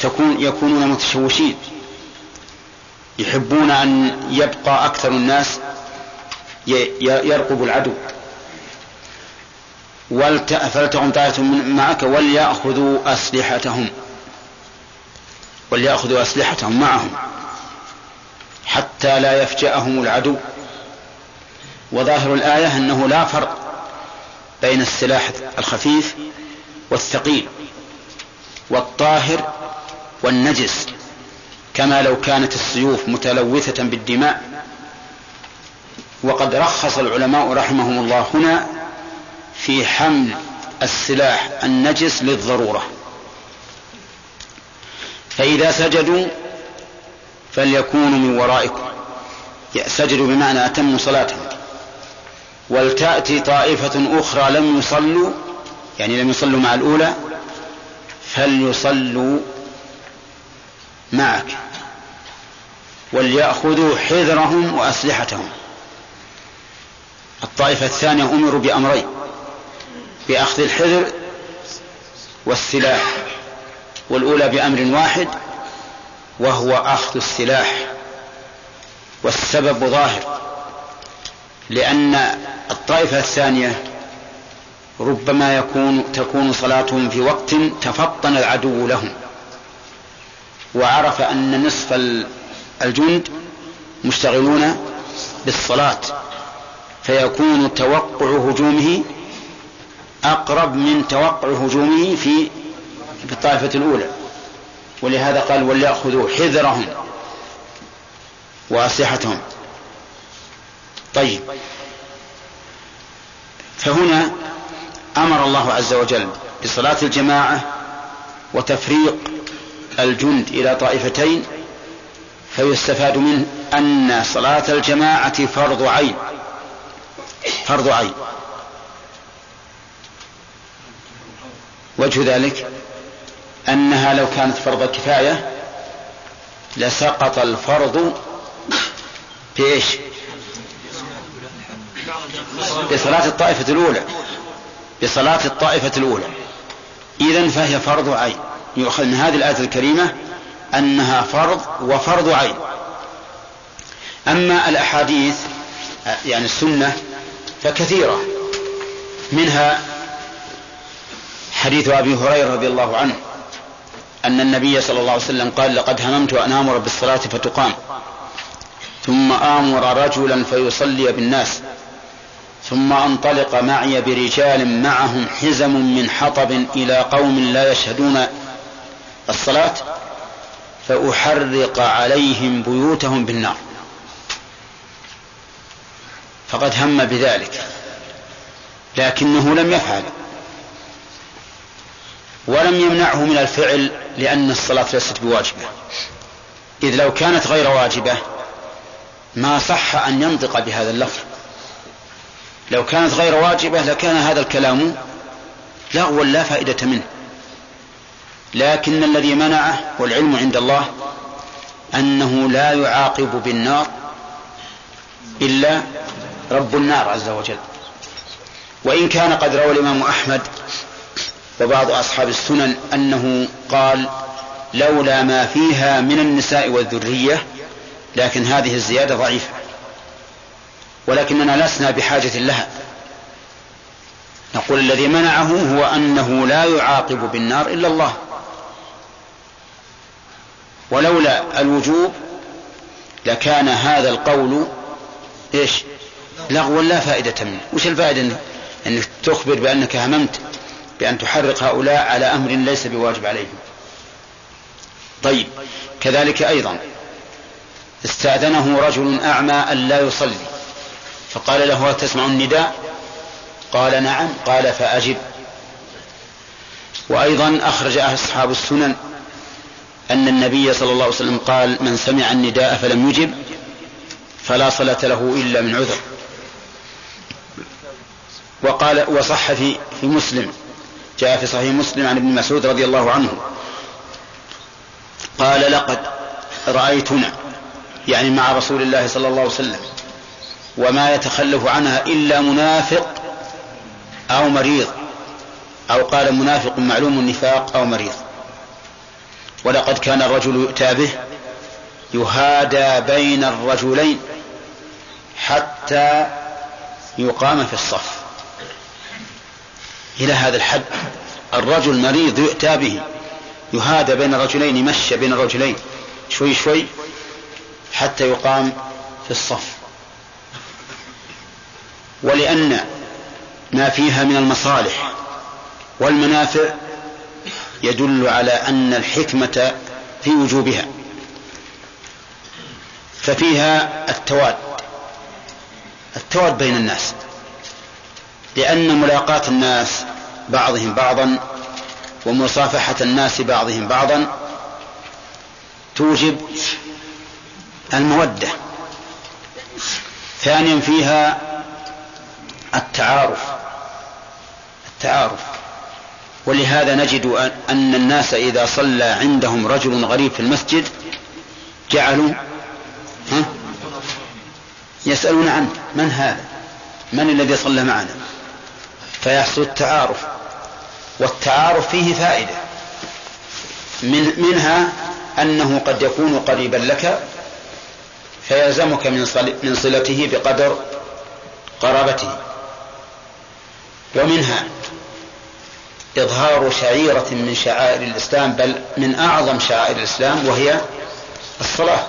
تكون يكونون متشوشين يحبون أن يبقى أكثر الناس يرقب العدو. فلتقم طائفة معك وليأخذوا أسلحتهم. وليأخذوا أسلحتهم معهم حتى لا يفجأهم العدو. وظاهر الآية أنه لا فرق بين السلاح الخفيف والثقيل والطاهر والنجس كما لو كانت السيوف متلوثة بالدماء. وقد رخص العلماء رحمهم الله هنا في حمل السلاح النجس للضرورة. فإذا سجدوا فليكونوا من ورائكم. سجدوا بمعنى أتموا صلاتهم. ولتأتي طائفة أخرى لم يصلوا يعني لم يصلوا مع الأولى فليصلوا معك. وليأخذوا حذرهم وأسلحتهم. الطائفة الثانية أمروا بأمرين بأخذ الحذر والسلاح. والأولى بأمر واحد وهو أخذ السلاح والسبب ظاهر لأن الطائفة الثانية ربما يكون تكون صلاتهم في وقت تفطن العدو لهم وعرف أن نصف الجند مشتغلون بالصلاة فيكون توقع هجومه أقرب من توقع هجومه في في الطائفة الأولى. ولهذا قال وليأخذوا حذرهم وأسلحتهم. طيب. فهنا أمر الله عز وجل بصلاة الجماعة وتفريق الجند إلى طائفتين فيستفاد منه أن صلاة الجماعة فرض عين. فرض عين. وجه ذلك أنها لو كانت فرض كفاية لسقط الفرض بإيش؟ بصلاة الطائفة الأولى. بصلاة الطائفة الأولى. إذا فهي فرض عين. يؤخذ من هذه الآية الكريمة أنها فرض وفرض عين. أما الأحاديث يعني السنة فكثيرة. منها حديث أبي هريرة رضي الله عنه. أن النبي صلى الله عليه وسلم قال لقد هممت أن آمر بالصلاة فتقام. ثم آمر رجلا فيصلي بالناس. ثم انطلق معي برجال معهم حزم من حطب إلى قوم لا يشهدون الصلاة فأحرق عليهم بيوتهم بالنار. فقد هم بذلك لكنه لم يفعل. ولم يمنعه من الفعل لأن الصلاة ليست بواجبة. إذ لو كانت غير واجبة ما صح أن ينطق بهذا اللفظ. لو كانت غير واجبة لكان هذا الكلام لغوا لا فائدة منه. لكن الذي منعه والعلم عند الله أنه لا يعاقب بالنار إلا رب النار عز وجل. وإن كان قد روى الإمام أحمد وبعض أصحاب السنن أنه قال لولا ما فيها من النساء والذرية لكن هذه الزيادة ضعيفة. ولكننا لسنا بحاجة لها. نقول الذي منعه هو أنه لا يعاقب بالنار إلا الله. ولولا الوجوب لكان هذا القول إيش؟ لغوا لا فائدة منه. وش الفائدة أنك تخبر بأنك هممت بأن تحرق هؤلاء على أمر ليس بواجب عليهم. طيب كذلك أيضا استأذنه رجل أعمى أن لا يصلي فقال له تسمع النداء؟ قال نعم قال فأجب. وأيضا أخرج أصحاب السنن أن النبي صلى الله عليه وسلم قال من سمع النداء فلم يجب فلا صلاة له إلا من عذر. وقال وصح في في مسلم. جاء في صحيح مسلم عن ابن مسعود رضي الله عنه. قال لقد رأيتنا يعني مع رسول الله صلى الله عليه وسلم وما يتخلف عنها إلا منافق أو مريض أو قال منافق معلوم النفاق أو مريض. ولقد كان الرجل يؤتى به يهادى بين الرجلين حتى يقام في الصف. إلى هذا الحد. الرجل مريض يؤتى به. يهادى بين الرجلين يمشى بين الرجلين شوي شوي حتى يقام في الصف. ولأن ما فيها من المصالح والمنافع يدل على أن الحكمة في وجوبها. ففيها التواد. التواد بين الناس. لأن ملاقاة الناس بعضهم بعضا ومصافحة الناس بعضهم بعضا توجب المودة. ثانيا فيها التعارف التعارف. ولهذا نجد أن الناس إذا صلى عندهم رجل غريب في المسجد جعلوا ها؟ يسألون عنه من هذا؟ من الذي صلى معنا؟ فيحصل التعارف. والتعارف فيه فائدة. من منها أنه قد يكون قريبا لك فيلزمك من من صلته بقدر قرابته. ومنها إظهار شعيرة من شعائر الإسلام بل من أعظم شعائر الإسلام وهي الصلاة.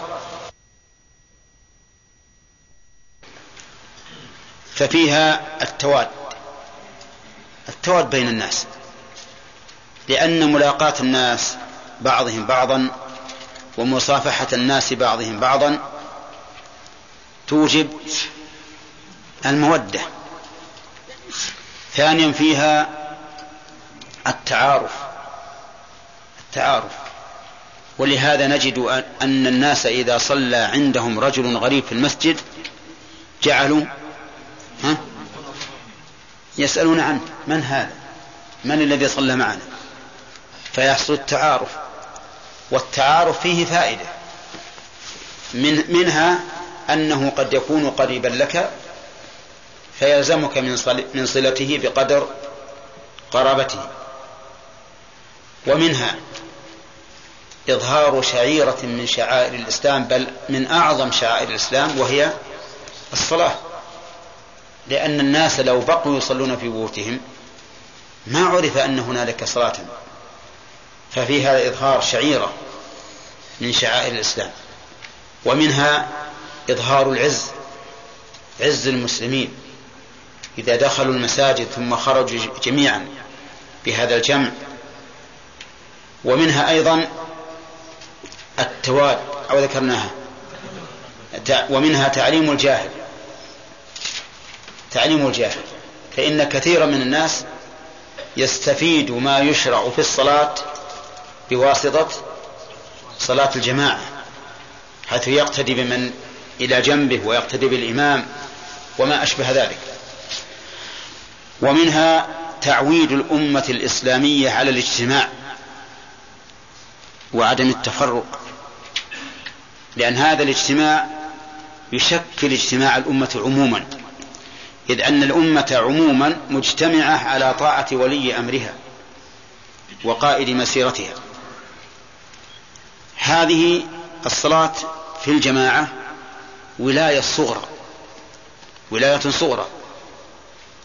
ففيها التواد. التواد بين الناس. لأن ملاقاة الناس بعضهم بعضا ومصافحة الناس بعضهم بعضا توجب المودة. ثانيا فيها التعارف. التعارف. ولهذا نجد أن الناس إذا صلى عندهم رجل غريب في المسجد جعلوا ها؟ يسألون عنه من هذا؟ من الذي صلى معنا؟ فيحصل التعارف والتعارف فيه فائدة. من منها أنه قد يكون قريبا لك فيلزمك من من صلته بقدر قرابته. ومنها إظهار شعيرة من شعائر الإسلام بل من أعظم شعائر الإسلام وهي الصلاة. لأن الناس لو بقوا يصلون في بيوتهم ما عرف أن هنالك صلاة. ففي هذا إظهار شعيرة من شعائر الإسلام. ومنها إظهار العز عز المسلمين. إذا دخلوا المساجد ثم خرجوا جميعا بهذا الجمع. ومنها أيضا التواد أو ذكرناها. ومنها تعليم الجاهل. تعليم الجاهل فإن كثيرا من الناس يستفيد ما يشرع في الصلاة بواسطة صلاة الجماعة حيث يقتدي بمن إلى جنبه ويقتدي بالإمام وما أشبه ذلك. ومنها تعويد الأمة الإسلامية على الاجتماع وعدم التفرق لأن هذا الاجتماع يشكل اجتماع الأمة عموما. إذ أن الأمة عموما مجتمعة على طاعة ولي أمرها وقائد مسيرتها هذه الصلاة في الجماعة ولاية صغرى ولاية صغرى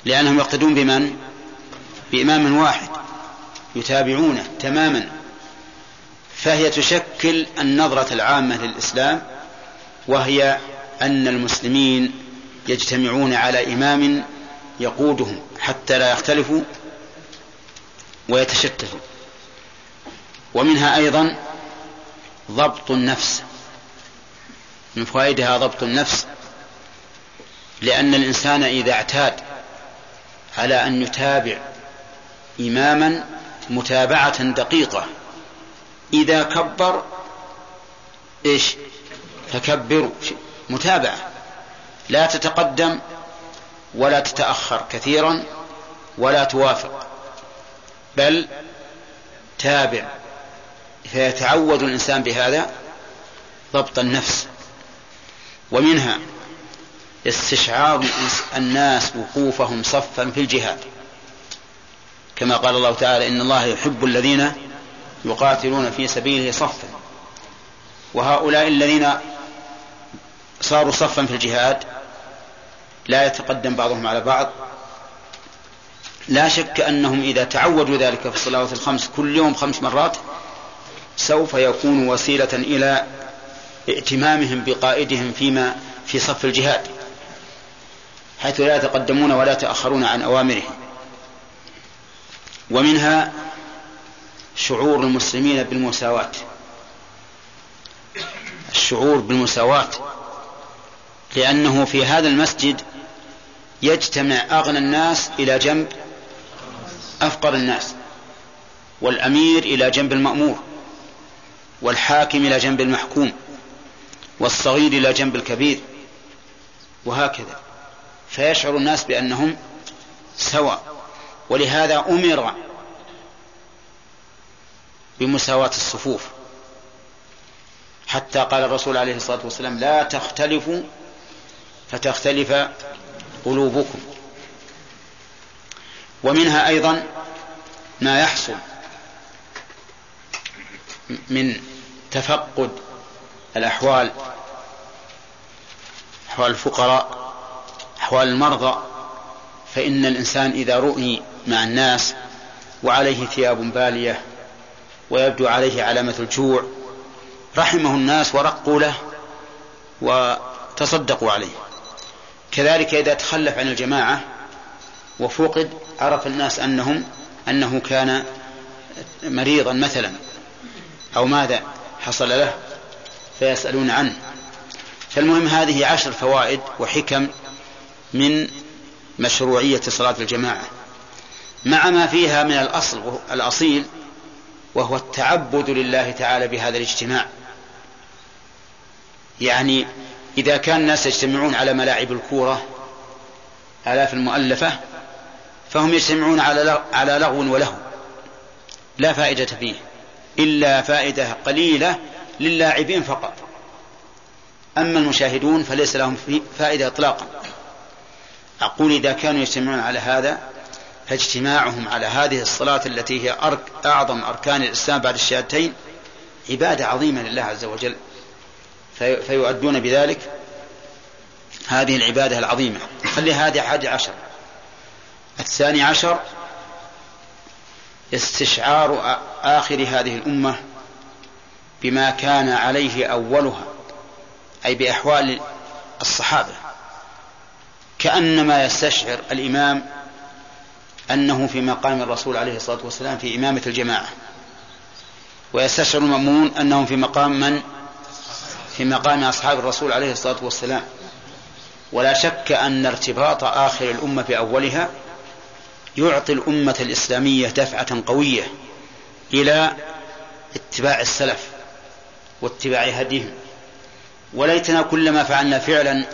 لأنهم يقتدون بمن؟ بإمام واحد يتابعونه تماما فهي تشكل النظرة العامة للإسلام وهي أن المسلمين يجتمعون على إمام يقودهم حتى لا يختلفوا ويتشتتوا. ومنها أيضا ضبط النفس. من فوائدها ضبط النفس لأن الإنسان إذا اعتاد على أن يتابع إماما متابعة دقيقة إذا كبر إيش؟ فكبروا متابعة. لا تتقدم ولا تتأخر كثيرا ولا توافق بل تابع. فيتعود الإنسان بهذا ضبط النفس ومنها استشعار الناس وقوفهم صفا في الجهاد. كما قال الله تعالى إن الله يحب الذين يقاتلون في سبيله صفا. وهؤلاء الذين صاروا صفا في الجهاد لا يتقدم بعضهم على بعض. لا شك أنهم إذا تعودوا ذلك في الصلوات الخمس كل يوم خمس مرات سوف يكون وسيلة إلى ائتمامهم بقائدهم فيما في صف الجهاد حيث لا يتقدمون ولا يتأخرون عن أوامره. ومنها شعور المسلمين بالمساواة. الشعور بالمساواة لأنه في هذا المسجد يجتمع أغنى الناس إلى جنب أفقر الناس والأمير إلى جنب المأمور والحاكم إلى جنب المحكوم والصغير إلى جنب الكبير وهكذا. فيشعر الناس بأنهم سواء. ولهذا أمر بمساواة الصفوف. حتى قال الرسول عليه الصلاة والسلام لا تختلفوا فتختلف قلوبكم. ومنها أيضا ما يحصل من تفقد الأحوال أحوال الفقراء أحوال المرضى فإن الإنسان إذا رؤي مع الناس وعليه ثياب بالية ويبدو عليه علامة الجوع رحمه الناس ورقوا له وتصدقوا عليه. كذلك إذا تخلف عن الجماعة وفقد عرف الناس أنهم أنه كان مريضا مثلا أو ماذا حصل له فيسألون عنه. فالمهم هذه عشر فوائد وحكم من مشروعية صلاة الجماعة. مع ما فيها من الأصل الأصيل وهو التعبد لله تعالى بهذا الاجتماع. يعني إذا كان الناس يجتمعون على ملاعب الكورة آلاف المؤلفة فهم يجتمعون على على لغو ولهو. لا فائدة فيه إلا فائدة قليلة للاعبين فقط. أما المشاهدون فليس لهم فائدة إطلاقا. أقول إذا كانوا يجتمعون على هذا فاجتماعهم على هذه الصلاة التي هي أعظم أركان الإسلام بعد الشهادتين عبادة عظيمة لله عز وجل. في فيؤدون بذلك هذه العبادة العظيمة. خلي هذه حادي عشر. الثاني عشر استشعار آخر هذه الأمة بما كان عليه أولها أي بأحوال الصحابة. كأنما يستشعر الإمام أنه في مقام الرسول عليه الصلاة والسلام في إمامة الجماعة. ويستشعر المأمون أنهم في مقام من؟ في مقام أصحاب الرسول عليه الصلاة والسلام. ولا شك أن ارتباط آخر الأمة بأولها يعطي الأمة الإسلامية دفعة قوية إلى اتباع السلف واتباع هديهم. وليتنا كلما فعلنا فعلا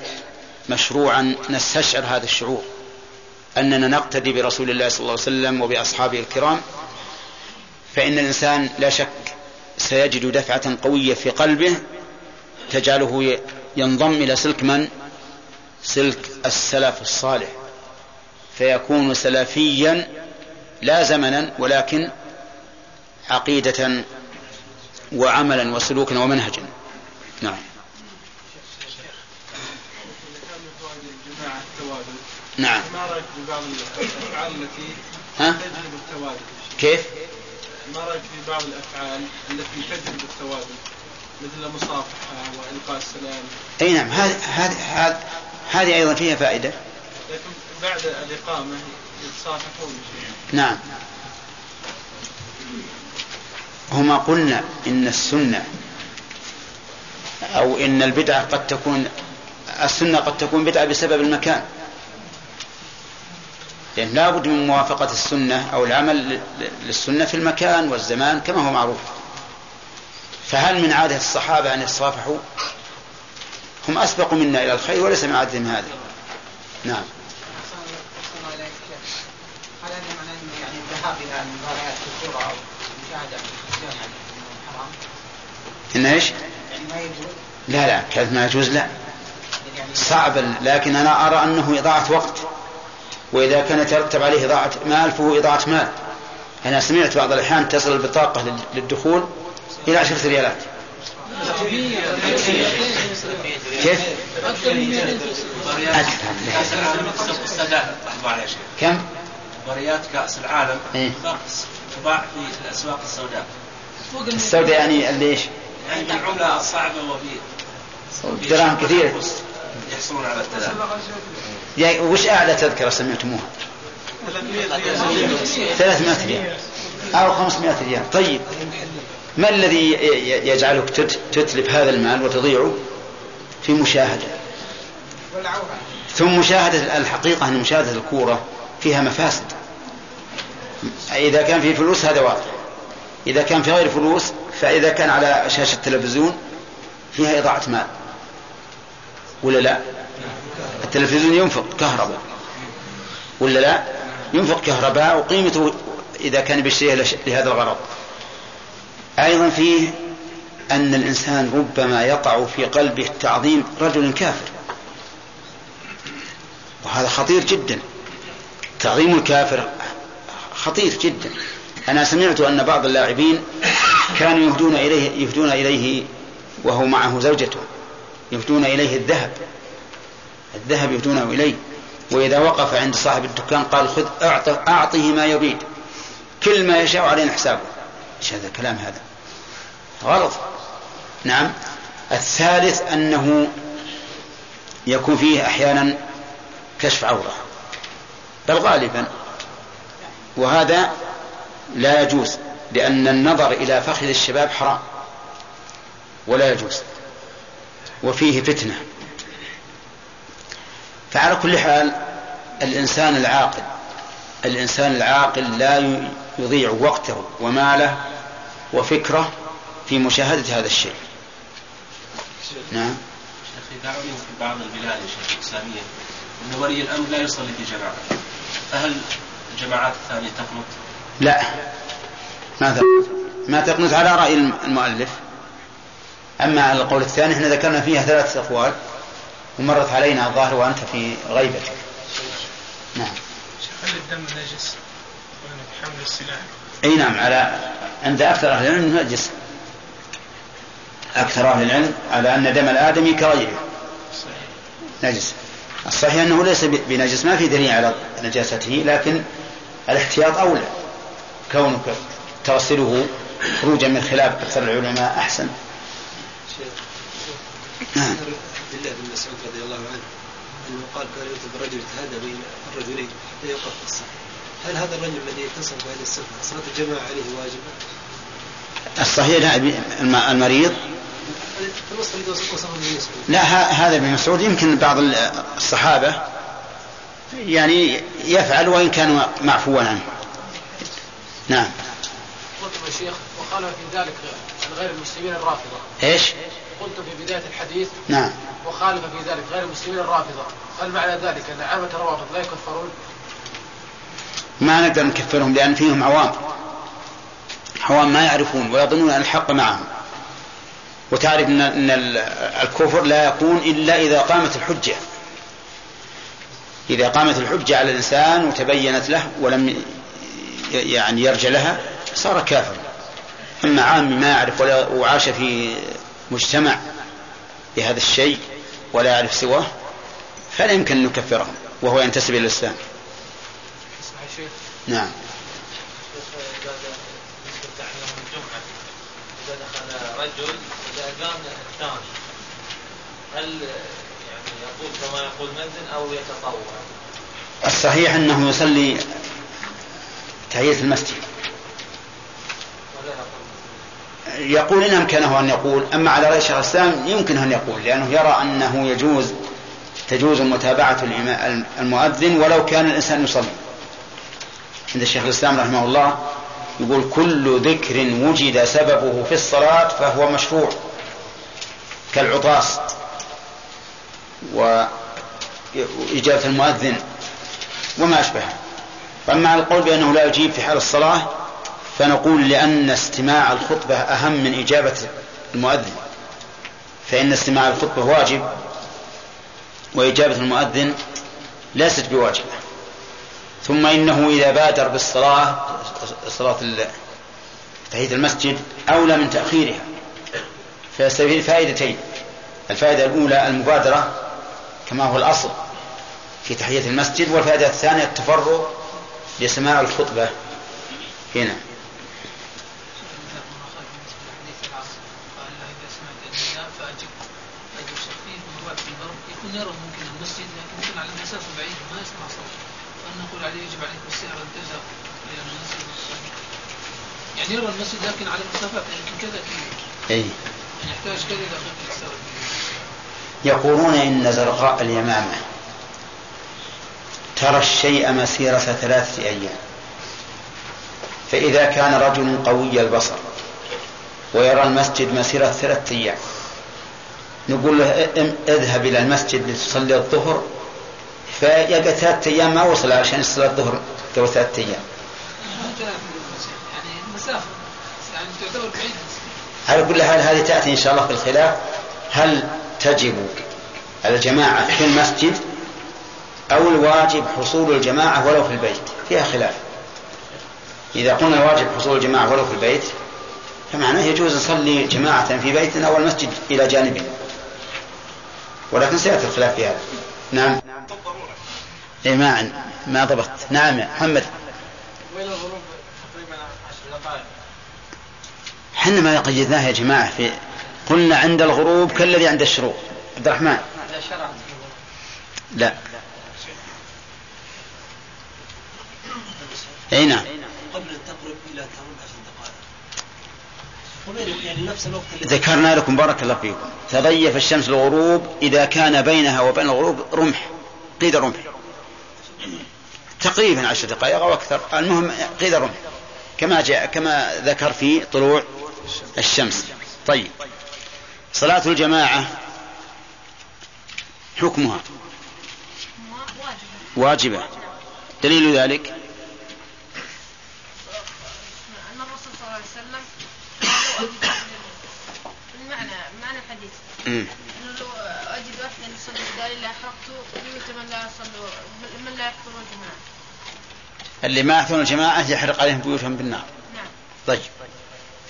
مشروعا نستشعر هذا الشعور أننا نقتدي برسول الله صلى الله عليه وسلم وبأصحابه الكرام. فإن الإنسان لا شك سيجد دفعة قوية في قلبه تجعله ينضم إلى سلك من؟ سلك السلف الصالح فيكون سلفيا لا زمنا ولكن عقيدة وعملا وسلوكا ومنهجا نعم نعم ما رأيك في بعض الأفعال التي؟ تجلب التوازن كيف؟ ما رأيك في بعض الأفعال التي تجلب التوازن مثل المصافحه وإلقاء السلام. أي نعم هذه هذه هذه أيضا فيها فائدة. لكن بعد الاقامه يتصافحون نعم. هما قلنا إن السنة أو إن البدعة قد تكون السنة قد تكون بدعة بسبب المكان. لأن لا بد من موافقة السنة أو العمل للسنة في المكان والزمان كما هو معروف. فهل من عادة الصحابة أن يتصافحوا؟ هم أسبق منا إلى الخير وليس من عادتهم هذا نعم. هل انه يعني الذهاب إلى المباريات الكره أو المشاهده في انه حرام؟ إن إيش؟ يعني ما يجوز لا لا كانت ما يجوز؟ لا. صعب لكن أنا أرى أنه إضاعة وقت. وإذا كان يترتب عليه إضاعة مال فهو إضاعة مال. أنا سمعت بعض الأحيان تصل البطاقة لل- للدخول. إلى عشرة ريالات كيف؟ أكثر شيء كم؟ مباريات كأس العالم. إيه. تباع في الأسواق السوداء. السوداء يعني اللي إيش؟ يعني بالعملة الصعبة وفي دراهم كثيرة يحصلون على التذاكر. يعني وش أعلى تذكرة سمعتموها؟ 300 ريال. أو 500 ريال. طيب. ما الذي يجعلك تت- تتلف هذا المال وتضيعه في مشاهدة؟ ثم مشاهدة الحقيقة أن مشاهدة الكورة فيها مفاسد. إذا كان في فلوس هذا واضح. إذا كان في غير فلوس فإذا كان على شاشة التلفزيون فيها إضاعة مال. ولا لا؟ التلفزيون ينفق كهرباء. ولا لا؟ ينفق كهرباء وقيمته إذا كان بيشتريها لهذا الغرض. أيضا فيه أن الإنسان ربما يقع في قلبه تعظيم رجل كافر. وهذا خطير جدا. تعظيم الكافر خطير جدا. أنا سمعت أن بعض اللاعبين كانوا يهدون إليه يهدون إليه وهو معه زوجته. يهدون إليه الذهب. الذهب يهدونه إليه. وإذا وقف عند صاحب الدكان قال خذ أعطه أعطه ما يريد. كل ما يشاء علينا حسابه. إيش هذا الكلام هذا؟ غلط. نعم. الثالث أنه يكون فيه أحيانا كشف عورة. بل غالبا. وهذا لا يجوز لأن النظر إلى فخذ الشباب حرام. ولا يجوز. وفيه فتنة. فعلى كل حال الإنسان العاقل الإنسان العاقل لا يضيع وقته وماله وفكره في مشاهدة هذا الشيء. نعم. شيخ دعوني في بعض البلاد يا شيخ الإسلامية أن ولي الأمر لا يصلي في جماعة فهل الجماعات الثانية تقنط؟ لا. ما تقنط ما تقنط على رأي المؤلف. أما على القول الثاني إحنا ذكرنا فيها ثلاثة أقوال ومرت علينا الظاهر وأنت في غيبتك. نعم. هل الدم نجس؟ حمل السلاح. أي نعم على عند أكثر أهل العلم نجس. أكثر أهل العلم على أن دم الآدمي كغيره. نجس. الصحيح أنه ليس بنجس ما في دليل على نجاسته لكن الاحتياط أولى. كونك تغسله خروجا من خلاف أكثر العلماء نعم. عبد الله بن مسعود رضي الله عنه انه قال كان يكتب رجل يتهادى بين الرجلين حتى يوقف الصف هل هذا الرجل الذي يتصل بهذه الصفه صلاه الجماعه عليه واجبه؟ الصحيح لا المريض لا هذا ابن مسعود. يمكن بعض الصحابة يعني يفعل وإن كان معفوا عنه نعم. قلت يا شيخ وقال في ذلك غير المسلمين الرافضة. إيش؟ قلت في بداية الحديث نعم. وخالف في ذلك غير المسلمين الرافضة. هل معنى ذلك أن عامة الروافض لا يكفرون؟ ما نقدر نكفرهم لأن فيهم عوام. عوام ما يعرفون ويظنون أن الحق معهم. وتعرف أن الكفر لا يكون إلا إذا قامت الحجة. إذا قامت الحجة على الإنسان وتبينت له ولم يعني يرجع لها صار كافرا أما عام ما يعرف ولا وعاش في مجتمع بهذا الشيء ولا يعرف سواه فلا يمكن أن نكفره وهو ينتسب إلى الإسلام. نعم. رجل قام الثاني هل يعني يقول كما يقول مأذن أو يتطوع؟ الصحيح أنه يصلي تحية المسجد. يقول إن أمكنه أن يقول أما على رأي شيخ الإسلام يمكن أن يقول لأنه يرى أنه يجوز تجوز متابعة المؤذن ولو كان الإنسان يصلي. عند الشيخ الإسلام رحمه الله يقول كل ذكر وجد سببه في الصلاة فهو مشروع. كالعطاس وإجابة المؤذن وما أشبهه. فأما على القول بأنه لا يجيب في حال الصلاة فنقول لأن استماع الخطبة أهم من إجابة المؤذن. فإن استماع الخطبة واجب وإجابة المؤذن ليست بواجبة. ثم إنه إذا بادر بالصلاة صلاة تحية المسجد أولى من تأخيرها. فيستفيد فائدتين الفائدة الأولى المبادرة كما هو الأصل في تحية المسجد والفائدة الثانية التفرغ لسماع الخطبة. هنا. يرى ممكن المسجد لكن على مسافة بعيدة ما يسمع صوت فأن نقول عليه يجب عليك السير أن تذهب إلى المسجد يعني يرى المسجد لكن على مسافات يمكن كذا أي يعني يحتاج إلى يقولون إن زرقاء اليمامة ترى الشيء مسيرة ثلاثة أيام. فإذا كان رجل قوي البصر ويرى المسجد مسيرة ثلاثة أيام نقول له اذهب إلى المسجد لتصلي الظهر. فيبقى ثلاثة أيام ما وصل عشان يصلي الظهر قبل ثلاثة أيام. يعني المسافة. يعني تعتبر بعيد. على كل حال هذه تأتي إن شاء الله في الخلاف. هل تجب الجماعة في المسجد أو الواجب حصول الجماعة ولو في البيت؟ فيها خلاف. إذا قلنا الواجب حصول الجماعة ولو في البيت فمعناه يجوز نصلي جماعة في بيتنا أو المسجد إلى جانبنا ولكن سيأتي الخلاف في هذا. نعم. إيه ما ما ضبطت نعم محمد. وين الغروب تقريبا عشر دقائق؟ حنا ما قيدناه يا جماعة في قلنا عند الغروب كالذي عند الشروق. عبد الرحمن. لا. أي نعم. قبل تقرب دقائق. وبين يعني ذكرنا لكم بارك الله فيكم. تضيف الشمس الغروب إذا كان بينها وبين الغروب رمح. قيد رمح تقريبا عشر دقائق أو أكثر. المهم قيد رمح كما جاء كما ذكر في طلوع الشمس. طيب. صلاة الجماعة حكمها. واجبة. دليل ذلك؟ أن الرسول صلى الله عليه وسلم المعنى معنى الحديث. أنه لو أجد واحدا يصلي بدالي لأحرقت بيوت من لا يصلوا من لا يحضرون الجماعة اللي ما يحضرون الجماعة يحرق عليهم بيوتهم بالنار. نعم. طيب.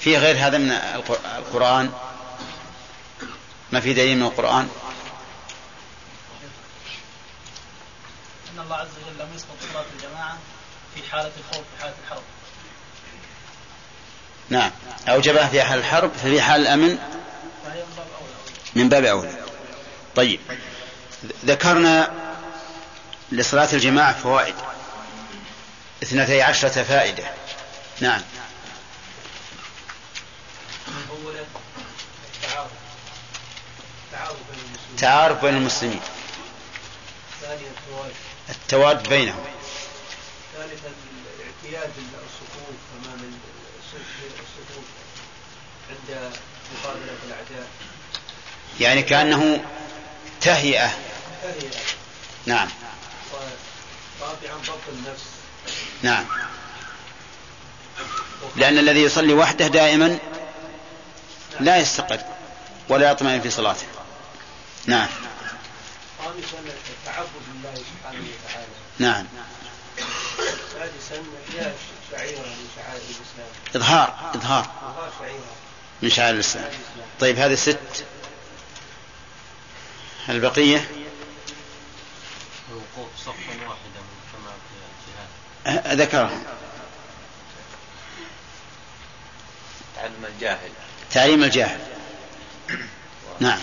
في غير هذا من القر- القرآن؟ ما في دليل من القرآن؟ إن الله عز وجل لم يسقط صلاة الجماعة في حالة الخوف في حالة الحرب. نعم. أوجبها في حال الحرب ففي حال الأمن؟ فهي من باب اولى من باب أولى. طيب. ذكرنا لصلاة الجماعة فوائد. اثنتي عشرة فائدة. نعم أولا التعارف التعارف بين المسلمين. تعارف بين المسلمين التواد بينهم. ثالثا الاعتياد الصفوف أمام الصف- الصفوف عند مقابلة الأعداء. يعني كأنه تهيئة. فهي نعم. ضبط النفس. نعم. لأن الذي يصلي وحده دائما لا يستقر ولا يطمئن في صلاته. نعم. خامسا التعبد لله سبحانه وتعالى. نعم. سادسا احياء شعيرة من شعائر الإسلام. إظهار إظهار. إظهار شعيرة. من شعائر الإسلام. طيب هذه ست. البقية؟ الوقوف صفا واحدا كما في الجهاد. ذكرها تعلم الجاهل. تعليم الجاهل. نعم.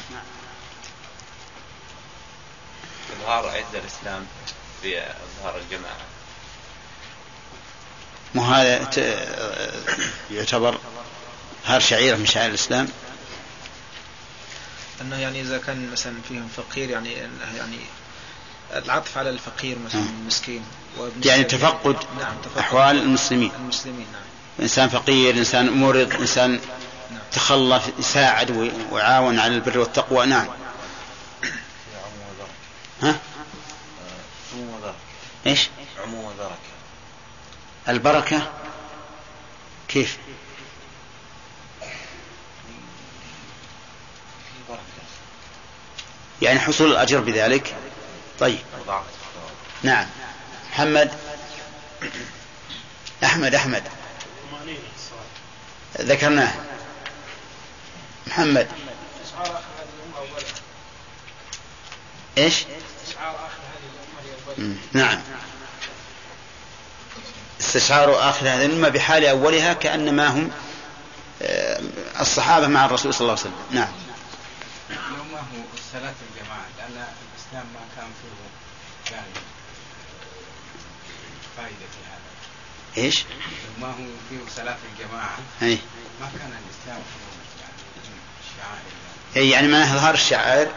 إظهار عز الإسلام بإظهار الجماعة. مو هذا يعتبر هار شعيرة من شعائر الإسلام؟ إنه يعني إذا كان مثلا فيهم فقير يعني يعني العطف على الفقير مثلا آه. المسكين. يعني تفقد نعم تفقد أحوال المسلمين. المسلمين نعم. إنسان فقير إنسان مرض إنسان تخلف يساعد وي- ويعاون على البر والتقوى نعم. ها؟ عموم وبركة إيش؟ عموم وبركة البركة؟ كيف؟ بركة يعني حصول الأجر بذلك؟ طيب. نعم. محمد؟ أحمد أحمد. ذكرناه. محمد استشعار آخر هذه الأمة أولا مم. نعم. استشعار آخر هذه الأمة بحال أولها كأنما هم آه، الصحابة مع الرسول صلى الله عليه وسلم. نعم. ما هو صلاة الجماعة؟ لأن الإسلام ما كان فيه يعني فائدة في هذا. إيش؟ ما هو فيه صلاة الجماعة؟ أي. ما كان الإسلام فيه يعني شعائر. يعني معناه إظهار الشعائر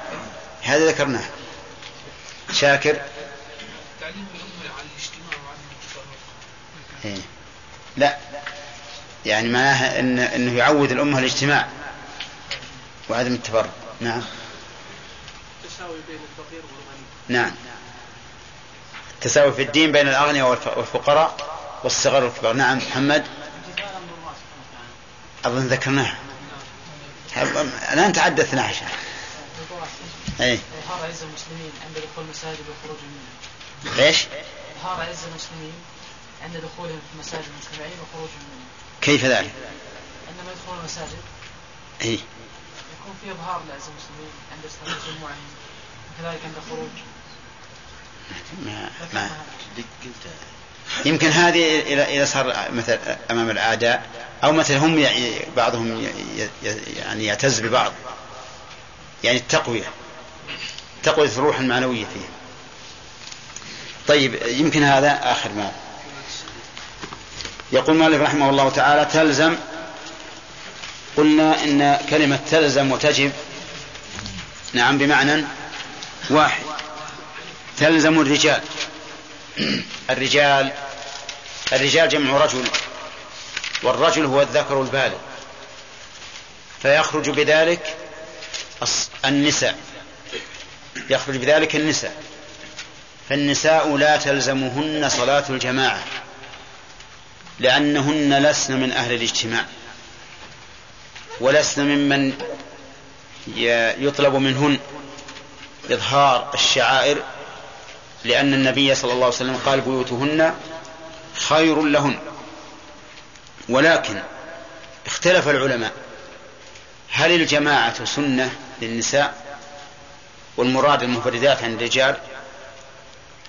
هذا ذكرناه. شاكر. تعليم الأمة على الاجتماع. وعدم التفرق إيه. لا يعني معناها إن إنه يعود الأمة الاجتماع وعدم التفرق نعم. التساوي بين الفقير والغني. نعم. التساوي في الدين بين الأغنياء والف- والفقراء والصغار والكبار. نعم محمد. أظن ذكرناها. هب- الآن تحدثنا عشان اي إظهار عز المسلمين عند دخول المساجد والخروج منها. ليش؟ إظهار عز المسلمين عند دخولهم في مساجد المجتمعين وخروجهم منها. كيف ذلك؟ عندما يدخلون المساجد اي يكون في إظهار لعز المسلمين عند استقبال جموعهم وكذلك عند الخروج. ما ما يمكن هذه اذا إذا صار مثل أمام الأعداء أو مثل هم ي- بعضهم يعني يعتز ببعض. يعني التقوية. تقويه الروح المعنوية فيه طيب يمكن هذا آخر ما يقول مالك رحمه الله تعالى تلزم قلنا إن كلمة تلزم وتجب نعم بمعنى واحد. تلزم الرجال. الرجال الرجال جمع رجل والرجل هو الذكر البالغ. فيخرج بذلك النساء. يخرج بذلك النساء. فالنساء لا تلزمهن صلاة الجماعة لأنهن لسن من أهل الاجتماع ولسن ممن يطلب منهن إظهار الشعائر لأن النبي صلى الله عليه وسلم قال بيوتهن خير لهن. ولكن اختلف العلماء هل الجماعة سنة للنساء؟ والمراد المفردات عن الرجال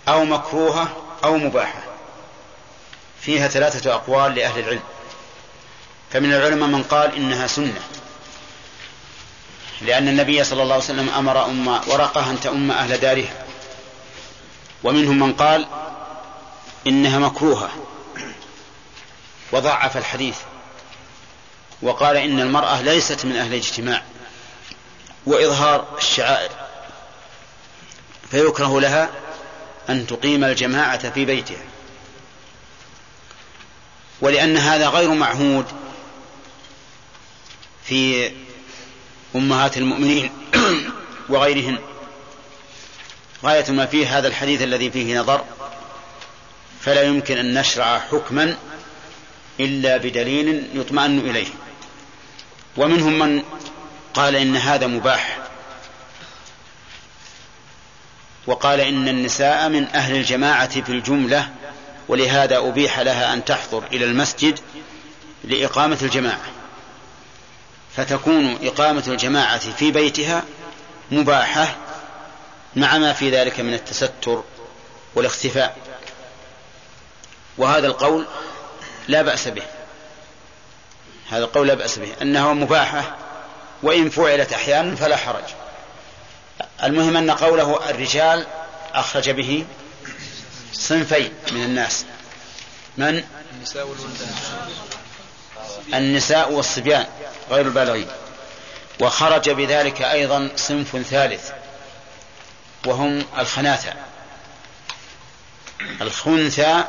أو مكروهة أو مباحة. فيها ثلاثة أقوال لأهل العلم. فمن العلماء من قال إنها سنة. لأن النبي صلى الله عليه وسلم أمر أم ورقة أن تؤم أهل دارها. ومنهم من قال إنها مكروهة. وضعف الحديث. وقال إن المرأة ليست من أهل الاجتماع. وإظهار الشعائر. فيكره لها أن تقيم الجماعة في بيتها. ولأن هذا غير معهود في أمهات المؤمنين وغيرهن غاية ما فيه هذا الحديث الذي فيه نظر فلا يمكن أن نشرع حكما إلا بدليل يطمئن إليه. ومنهم من قال إن هذا مباح. وقال إن النساء من أهل الجماعة في الجملة ولهذا أبيح لها أن تحضر إلى المسجد لإقامة الجماعة. فتكون إقامة الجماعة في بيتها مباحة مع ما في ذلك من التستر والاختفاء. وهذا القول لا بأس به. هذا القول لا بأس به. أنها مباحة وإن فعلت أحيانا فلا حرج. المهم أن قوله الرجال أخرج به صنفين من الناس. من؟ النساء والصبيان غير البالغين. وخرج بذلك أيضا صنف ثالث وهم الخناثة. الخنثى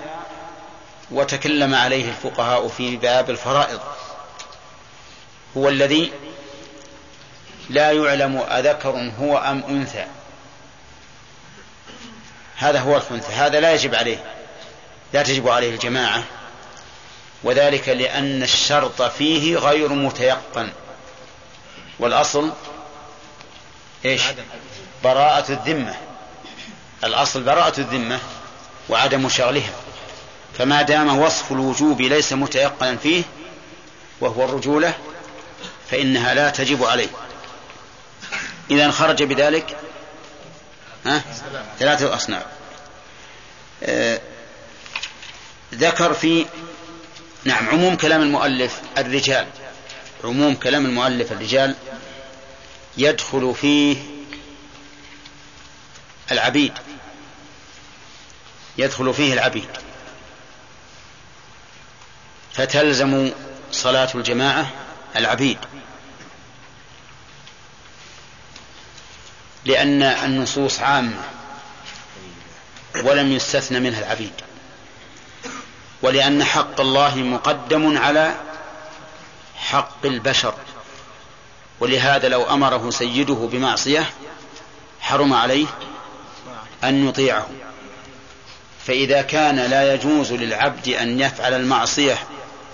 وتكلم عليه الفقهاء في باب الفرائض. هو الذي لا يعلم أذكر هو أم أنثى. هذا هو الخنثى هذا لا يجب عليه لا تجب عليه الجماعة. وذلك لأن الشرط فيه غير متيقن. والأصل إيش؟ براءة الذمة. الأصل براءة الذمة وعدم شغلها. فما دام وصف الوجوب ليس متيقنا فيه وهو الرجولة فإنها لا تجب عليه. إذا خرج بذلك ها؟ ثلاثة أصناف. آه ذكر في نعم عموم كلام المؤلف الرجال. عموم كلام المؤلف الرجال يدخل فيه العبيد. يدخل فيه العبيد. فتلزم صلاة الجماعة العبيد. لأن النصوص عامة ولم يستثن منها العبيد. ولأن حق الله مقدم على حق البشر. ولهذا لو أمره سيده بمعصية حرم عليه أن يطيعه. فإذا كان لا يجوز للعبد أن يفعل المعصية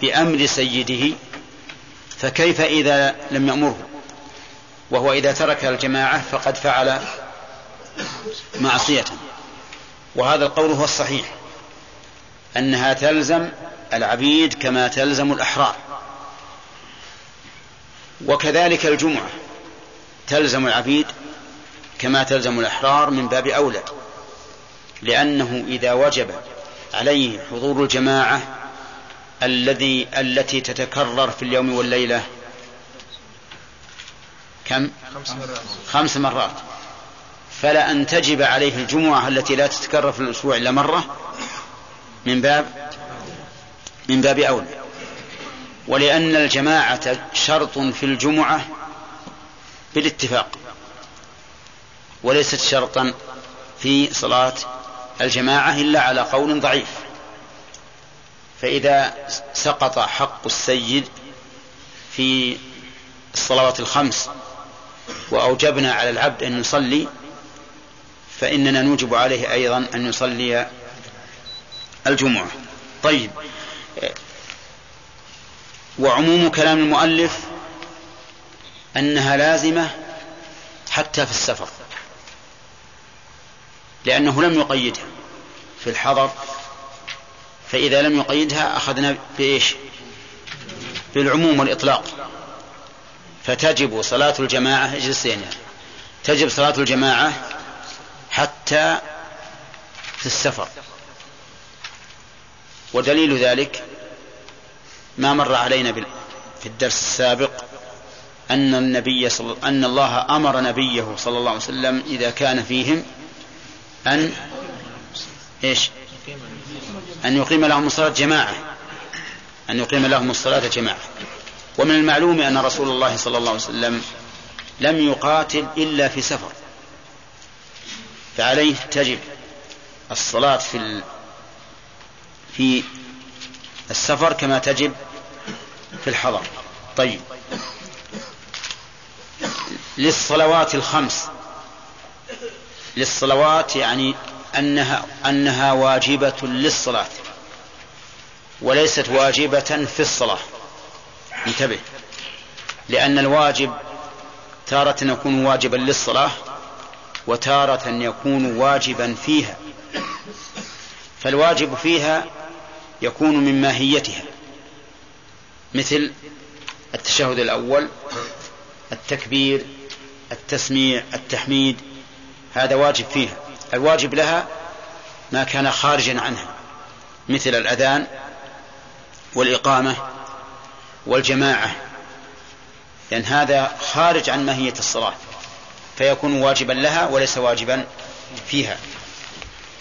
بأمر سيده فكيف إذا لم يأمره؟ وهو إذا ترك الجماعة فقد فعل معصية. وهذا القول هو الصحيح أنها تلزم العبيد كما تلزم الأحرار. وكذلك الجمعة تلزم العبيد كما تلزم الأحرار من باب أولى لأنه إذا وجب عليه حضور الجماعة الذي التي تتكرر في اليوم والليلة كم؟ خمس مرات. خمس مرات فلا أن تجب عليه الجمعة التي لا تتكرر في الأسبوع إلا مرة. من باب؟ من باب أولى ولأن الجماعة شرط في الجمعة بالاتفاق. وليست شرطا في صلاة الجماعة إلا على قول ضعيف. فإذا سقط حق السيد في الصلوات الخمس وأوجبنا على العبد أن يصلي فإننا نوجب عليه أيضا أن يصلي الجمعة. طيب. وعموم كلام المؤلف أنها لازمة حتى في السفر لأنه لم يقيدها. في الحضر فإذا لم يقيدها أخذنا بإيش؟ بالعموم والإطلاق. فتجب صلاة الجماعة اجلس يعني تجب صلاة الجماعة حتى في السفر. ودليل ذلك ما مر علينا في الدرس السابق أن النبي صل... أن الله أمر نبيه صلى الله عليه وسلم إذا كان فيهم أن إيش؟ أن يقيم لهم الصلاة جماعة. أن يقيم لهم الصلاة جماعة. ومن المعلوم أن رسول الله صلى الله عليه وسلم لم يقاتل إلا في سفر. فعليه تجب الصلاة في. في السفر كما تجب في الحضر. طيب. للصلوات الخمس. للصلوات يعني أنها أنها واجبة للصلاة. وليست واجبة في الصلاة. انتبه. لأن الواجب تارة يكون واجبا للصلاة وتارة يكون واجبا فيها. فالواجب فيها يكون من ماهيتها. مثل التشهد الأول التكبير التسميع التحميد هذا واجب فيها. الواجب لها ما كان خارجا عنها مثل الأذان والإقامة والجماعة لأن هذا خارج عن ماهية الصلاة فيكون واجبا لها وليس واجبا فيها.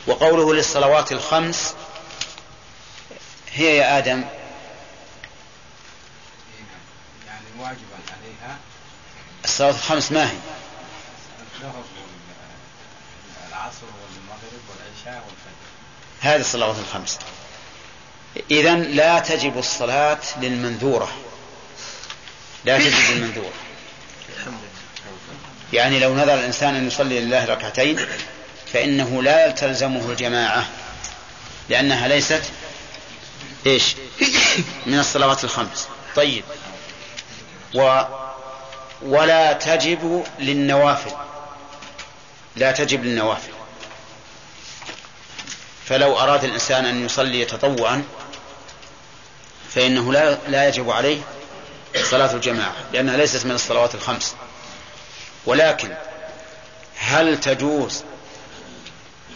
وقوله للصلوات الخمس هي يا آدم. يعني واجبا عليها. الصلوات الخمس ما هي؟ والعصر والمغرب والعشاء والفجر. هذه الصلوات الخمس. إذا لا تجب الصلاة للمنذورة. لا تجب للمنذورة. يعني لو نذر الإنسان أن يصلي لله ركعتين فإنه لا تلزمه الجماعة لأنها ليست إيش؟ من الصلوات الخمس. طيب. و ولا تجب للنوافل. لا تجب للنوافل. فلو أراد الإنسان أن يصلي تطوعا فإنه لا لا يجب عليه صلاة الجماعة لأنها ليست من الصلوات الخمس. ولكن هل تجوز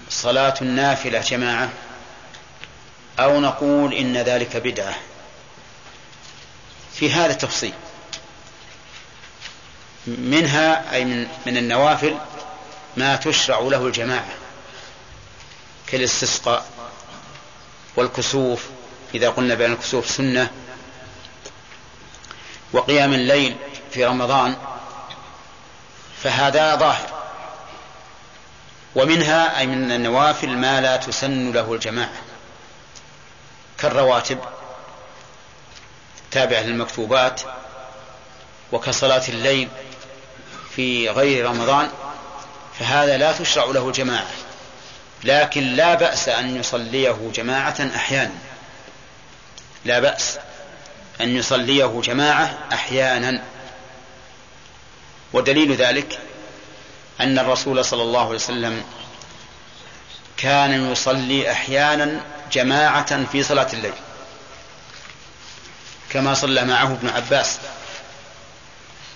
صلاة النافلة جماعة؟ أو نقول إن ذلك بدعة؟ في هذا التفصيل. منها أي من, من النوافل ما تشرع له الجماعة كالاستسقاء والكسوف إذا قلنا بأن الكسوف سنة وقيام الليل في رمضان فهذا ظاهر. ومنها أي من النوافل ما لا تسن له الجماعة كالرواتب تابعة للمكتوبات وكصلاة الليل في غير رمضان فهذا لا تشرع له جماعة. لكن لا بأس أن يصليه جماعة أحيانا. لا بأس أن يصليه جماعة أحيانا. ودليل ذلك أن الرسول صلى الله عليه وسلم كان يصلي أحيانا جماعة في صلاة الليل كما صلى معه ابن عباس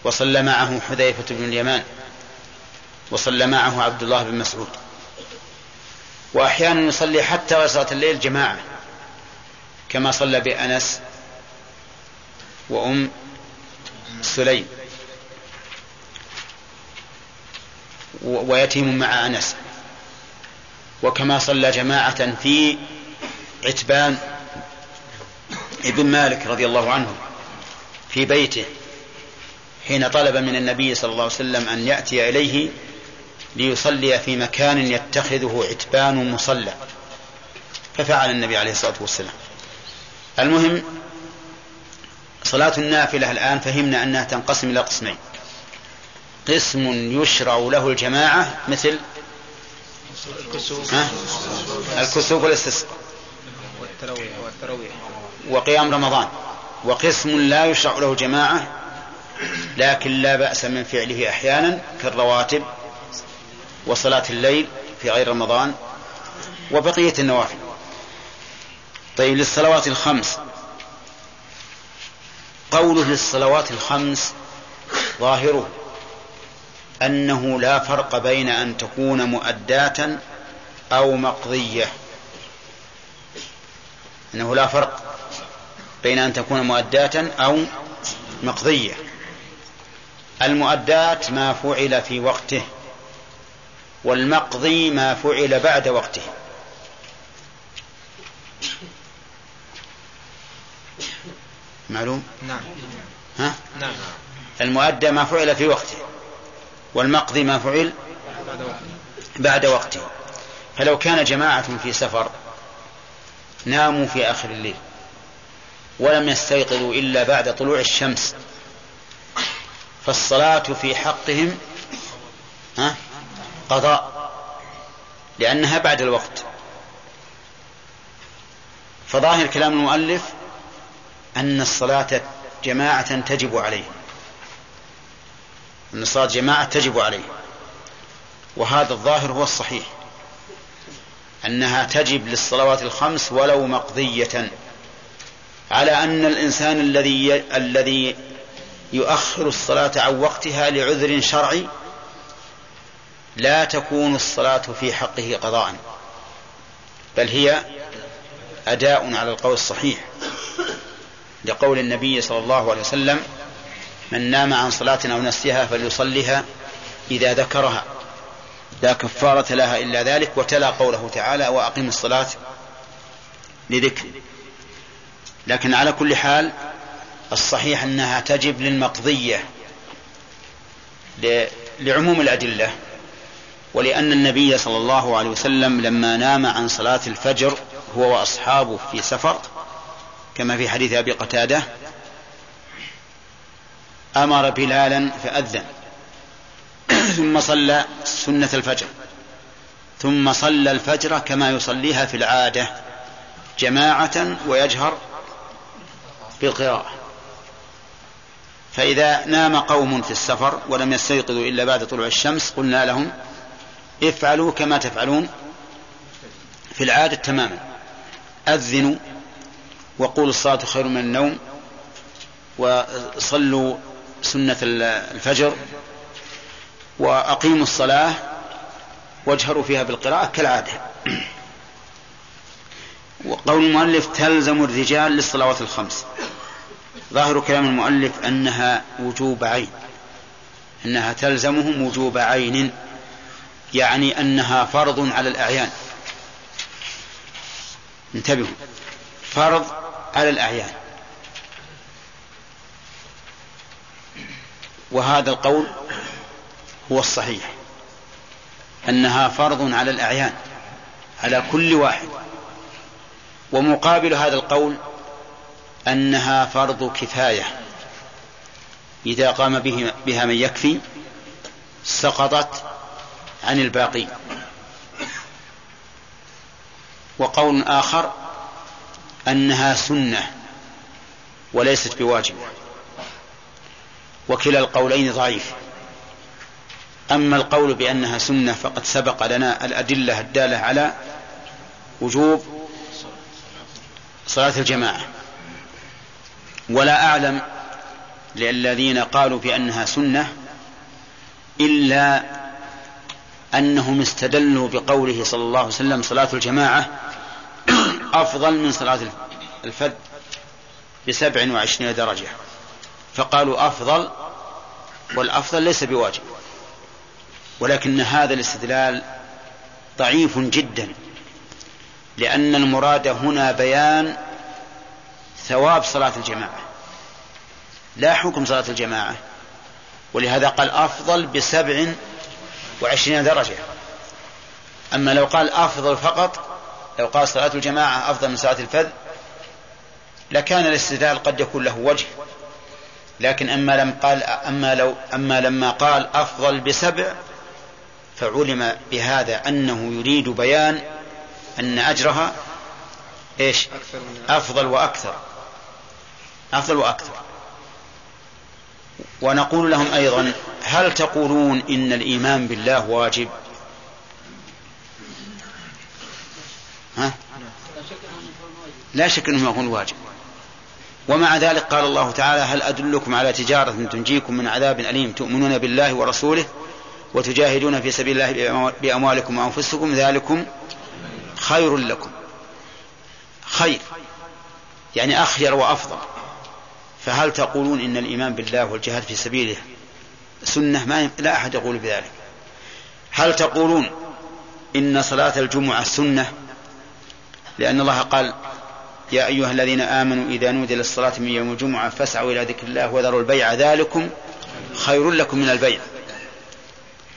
وصلى معه حذيفة بن اليمان وصلى معه عبد الله بن مسعود. وأحيانا يصلي حتى صلاة الليل جماعة. كما صلى بأنس وأم سليم ويتيم مع أنس. وكما صلى جماعة في عتبان ابن مالك رضي الله عنه في بيته حين طلب من النبي صلى الله عليه وسلم أن يأتي إليه ليصلي في مكان يتخذه عتبان مصلى. ففعل النبي عليه الصلاة والسلام. المهم صلاة النافلة الآن فهمنا أنها تنقسم إلى قسمين. قسم يشرع له الجماعة مثل؟ الكسوف. والاستسقاء. وقيام رمضان. وقسم لا يشرع له جماعة لكن لا بأس من فعله أحيانا كالرواتب وصلاة الليل في غير رمضان وبقية النوافل. طيب للصلوات الخمس. قوله للصلوات الخمس ظاهره أنه لا فرق بين أن تكون مؤداة أو مقضية. أنه لا فرق بين أن تكون مؤداة أو مقضية. المؤدات ما فعل في وقته والمقضي ما فعل بعد وقته. معلوم؟ نعم. ها؟ نعم. المؤدى ما فعل في وقته والمقضي ما فعل بعد وقته. فلو كان جماعة في سفر ناموا في آخر الليل ولم يستيقظوا إلا بعد طلوع الشمس فالصلاة في حقهم ها؟ قضاء لأنها بعد الوقت. فظاهر كلام المؤلف أن الصلاة جماعة تجب عليه. أن الصلاة جماعة تجب عليه. وهذا الظاهر هو الصحيح. أنها تجب للصلوات الخمس ولو مقضية. على أن الإنسان الذي الذي يؤخر الصلاة عن وقتها لعذر شرعي لا تكون الصلاة في حقه قضاء. بل هي أداء على القول الصحيح. لقول النبي صلى الله عليه وسلم من نام عن صلاة أو نسيها فليصلها إذا ذكرها. لا كفارة لها إلا ذلك وتلا قوله تعالى وأقم الصلاة لذكر. لكن على كل حال الصحيح أنها تجب للمقضية لعموم الأدلة ولأن النبي صلى الله عليه وسلم لما نام عن صلاة الفجر هو وأصحابه في سفر كما في حديث أبي قتادة أمر بلالا فأذن ثم صلى سنة الفجر ثم صلى الفجر كما يصليها في العادة جماعة ويجهر بالقراءة. فإذا نام قوم في السفر ولم يستيقظوا إلا بعد طلوع الشمس قلنا لهم افعلوا كما تفعلون في العادة تماما أذنوا وقولوا الصلاة خير من النوم وصلوا سنة الفجر وأقيموا الصلاة واجهروا فيها بالقراءة كالعادة. وقول المؤلف تلزم الرجال للصلوات الخمس. ظاهر كلام المؤلف أنها وجوب عين. أنها تلزمهم وجوب عين. يعني أنها فرض على الأعيان. انتبهوا. فرض على الأعيان. وهذا القول هو الصحيح. أنها فرض على الأعيان على كل واحد. ومقابل هذا القول أنها فرض كفاية. إذا قام به بها من يكفي سقطت عن الباقي. وقول آخر أنها سنة وليست بواجب. وكلا القولين ضعيف. أما القول بأنها سنة فقد سبق لنا الأدلة الدالة على وجوب صلاة الجماعة. ولا أعلم للذين قالوا بأنها سنة إلا أنهم استدلوا بقوله صلى الله عليه وسلم صلاة الجماعة أفضل من صلاة الفذ بسبع وعشرين درجة. فقالوا أفضل والأفضل ليس بواجب. ولكن هذا الاستدلال ضعيف جدا لأن المراد هنا بيان ثواب صلاة الجماعة. لا حكم صلاة الجماعة. ولهذا قال أفضل بسبع وعشرين درجة. أما لو قال أفضل فقط لو قال صلاة الجماعة أفضل من صلاة الفذ لكان الاستدلال قد يكون له وجه. لكن أما لم قال أما لو أما لما قال أفضل بسبع فعلم بهذا أنه يريد بيان أن أجرها إيش؟ أفضل وأكثر. أفضل وأكثر. ونقول لهم أيضا هل تقولون إن الإيمان بالله واجب؟ ها؟ لا شك أنه يكون واجب. ومع ذلك قال الله تعالى هل أدلكم على تجارة تنجيكم من عذاب أليم تؤمنون بالله ورسوله وتجاهدون في سبيل الله بأموالكم وأنفسكم ذلكم خير لكم. خير يعني أخير وأفضل. فهل تقولون إن الإيمان بالله والجهاد في سبيله سنة؟ ما لا أحد يقول بذلك. هل تقولون إن صلاة الجمعة سنة؟ لأن الله قال يا أيها الذين آمنوا إذا نودي للصلاة من يوم الجمعة فاسعوا إلى ذكر الله وذروا البيع ذلكم خير لكم من البيع.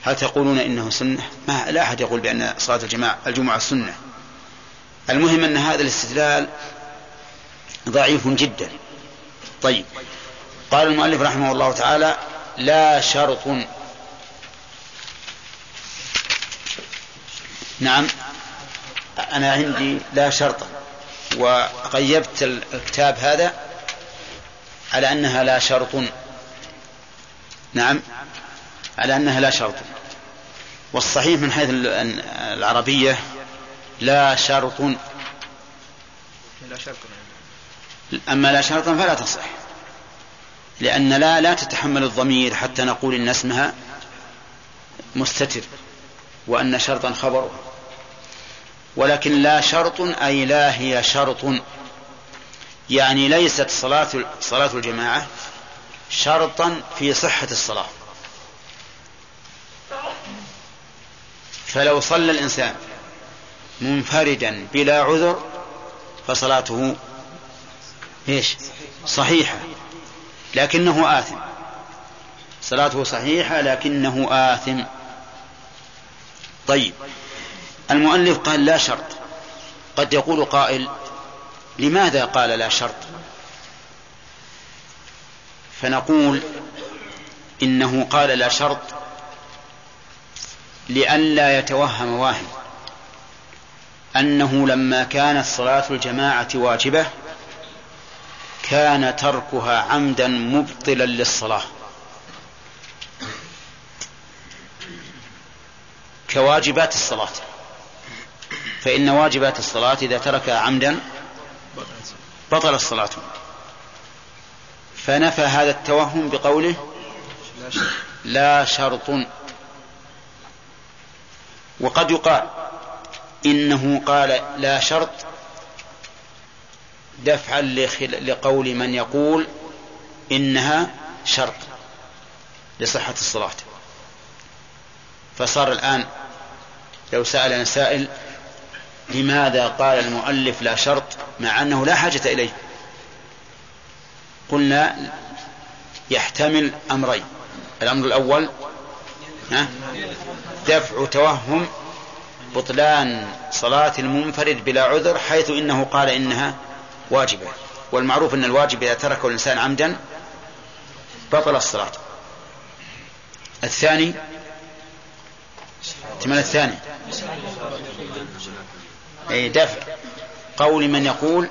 هل تقولون إنه سنة؟ ما لا أحد يقول بأن صلاة الجماعة الجمعة سنة. المهم أن هذا الاستدلال ضعيف جدا. طيب. قال المؤلف رحمه الله تعالى لا شرط. نعم. أنا عندي لا شرط. وغيبت الكتاب هذا على أنها لا شرط. نعم. على أنها لا شرط. والصحيح من حيث العربية لا شرط. أما لا شرطا فلا تصح. لأن لا لا تتحمل الضمير حتى نقول إن اسمها مستتر وأن شرطا خبره ولكن لا شرط أي لا هي شرط. يعني ليست صلاة صلاة الجماعة شرطا في صحة الصلاة. فلو صلى الإنسان منفردا بلا عذر فصلاته إيش؟ صحيحة. لكنه آثم. صلاته صحيحة لكنه آثم. طيب. المؤلف قال لا شرط. قد يقول قائل لماذا قال لا شرط؟ فنقول إنه قال لا شرط لئلا يتوهم واهم أنه لما كانت صلاة الجماعة واجبة كان تركها عمدا مبطلا للصلاة. كواجبات الصلاة. فإن واجبات الصلاة إذا تركها عمدا بطل الصلاة. فنفى هذا التوهم بقوله لا شرط. وقد يقال إنه قال لا شرط دفعا لقول من يقول إنها شرط لصحة الصلاة. فصار الآن لو سألنا سائل لماذا قال المؤلف لا شرط مع أنه لا حاجة إليه؟ قلنا يحتمل أمرين. الأمر الأول دفع توهم بطلان صلاة المنفرد بلا عذر حيث إنه قال إنها واجبة. والمعروف أن الواجب إذا تركه الإنسان عمدا بطل الصلاة. الثاني؟ احتمال الثاني. أي دفع. قول من يقول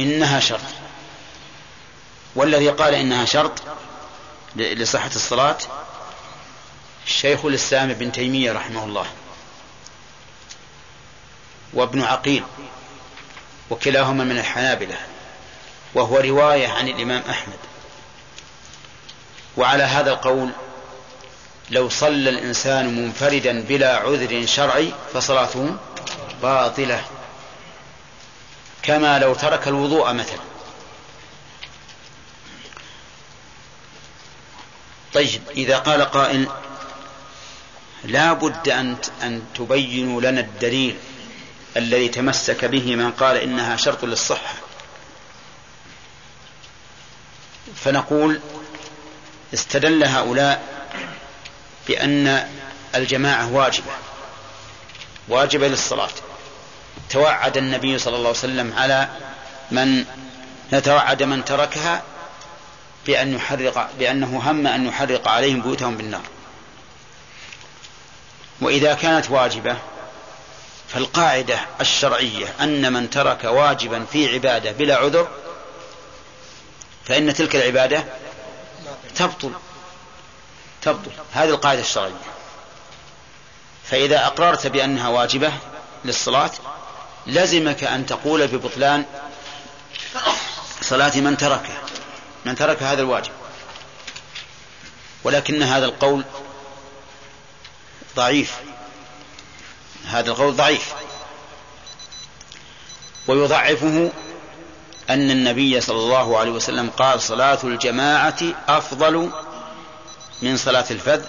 إنها شرط. والذي قال إنها شرط لصحة الصلاة الشيخ الإسلام ابن تيمية رحمه الله وابن عقيل وكلاهما من الحنابلة وهو رواية عن الإمام أحمد. وعلى هذا القول لو صلى الإنسان منفردا بلا عذر شرعي فصلاته باطلة. كما لو ترك الوضوء مثلا. طيب إذا قال قائل لا بد أن أن تبينوا لنا الدليل الذي تمسك به من قال إنها شرط للصحة. فنقول استدل هؤلاء بأن الجماعة واجبة. واجبة للصلاة. توعد النبي صلى الله عليه وسلم على من يتوعد من تركها بأن يحرق بأنه هم أن يحرق عليهم بيوتهم بالنار. وإذا كانت واجبة فالقاعدة الشرعية أن من ترك واجبا في عبادة بلا عذر فإن تلك العبادة تبطل. تبطل. هذه القاعدة الشرعية. فإذا أقررت بأنها واجبة للصلاة لزمك أن تقول ببطلان صلاة من تركه. من ترك هذا الواجب. ولكن هذا القول ضعيف. هذا القول ضعيف. ويضعفه أن النبي صلى الله عليه وسلم قال صلاة الجماعة أفضل من صلاة الفذ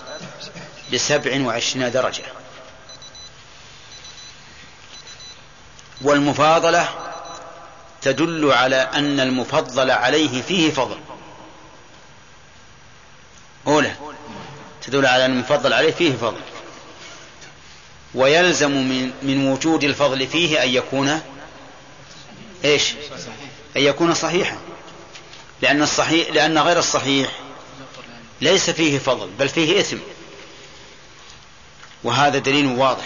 بسبع وعشرين درجة. والمفاضلة تدل على أن المفضل عليه فيه فضل. أولى تدل على أن المفضل عليه فيه فضل. ويلزم من, من وجود الفضل فيه أن يكون إيش؟ أن يكون صحيحا. لأن الصحيح لأن غير الصحيح ليس فيه فضل بل فيه إثم. وهذا دليل واضح.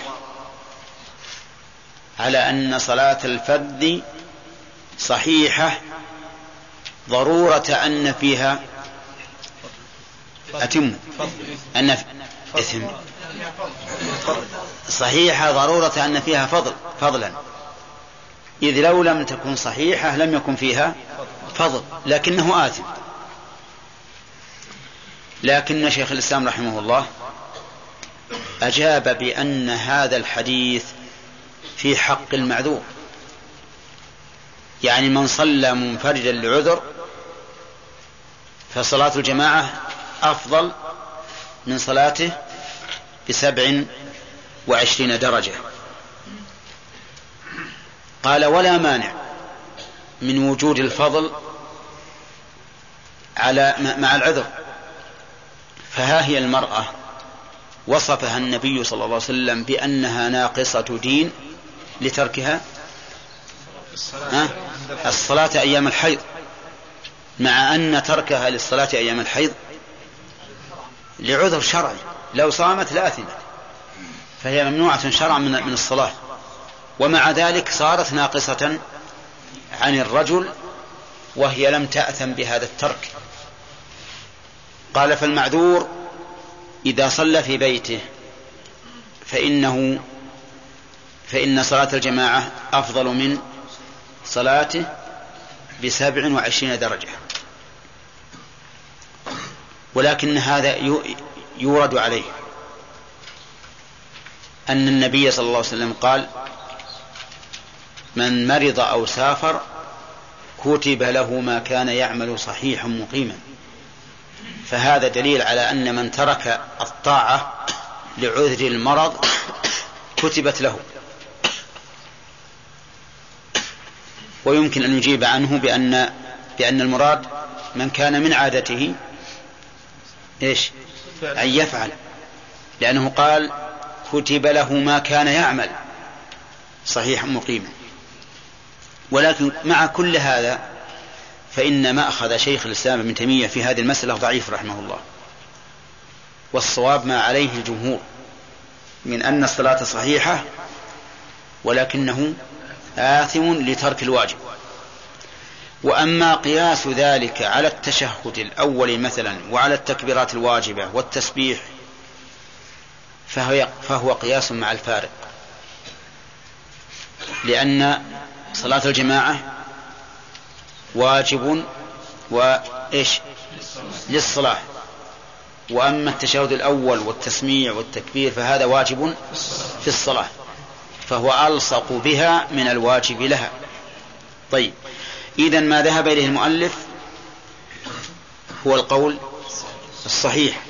على أن صلاة الفرد صحيحة ضرورة أن فيها أتم أن إثم. صحيحة ضرورة أن فيها فضل فضلا. إذ لو لم تكن صحيحة لم يكن فيها فضل لكنه آثم. لكن شيخ الإسلام رحمه الله أجاب بأن هذا الحديث في حق المعذور. يعني من صلى منفردا لعذر فصلاة الجماعة أفضل من صلاته بسبع وعشرين درجة. قال ولا مانع من وجود الفضل على مع العذر. فها هي المرأة وصفها النبي صلى الله عليه وسلم بأنها ناقصة دين لتركها؟ الصلاة أيام الحيض. مع أن تركها للصلاة أيام الحيض لعذر شرعي. لو صامت لآثمت فهي ممنوعة شرعا من من الصلاة. ومع ذلك صارت ناقصة عن الرجل وهي لم تأثم بهذا الترك. قال فالمعذور إذا صلى في بيته فإنه فإن صلاة الجماعة أفضل من صلاته بسبع وعشرين درجة. ولكن هذا يورد عليه أن النبي صلى الله عليه وسلم قال من مرض أو سافر كتب له ما كان يعمل صحيحا مقيما فهذا دليل على أن من ترك الطاعة لعذر المرض كتبت له. ويمكن أن يجيب عنه بأن بأن المراد من كان من عادته إيش؟ أن يفعل. لأنه قال كتب له ما كان يعمل. صحيحا مقيما ولكن مع كل هذا فإن مأخذ شيخ الإسلام ابن تيمية في هذه المسألة ضعيف رحمه الله. والصواب ما عليه الجمهور من أن الصلاة صحيحة ولكنه آثم لترك الواجب. وأما قياس ذلك على التشهد الأول مثلا وعلى التكبيرات الواجبة والتسبيح فهو, فهو قياس مع الفارق. لأن صلاة الجماعة واجب وإيش للصلاة. وأما التشهد الأول والتسميع والتكبير فهذا واجب في الصلاة. فهو ألصق بها من الواجب لها. طيب. إذا ما ذهب إليه المؤلف هو القول الصحيح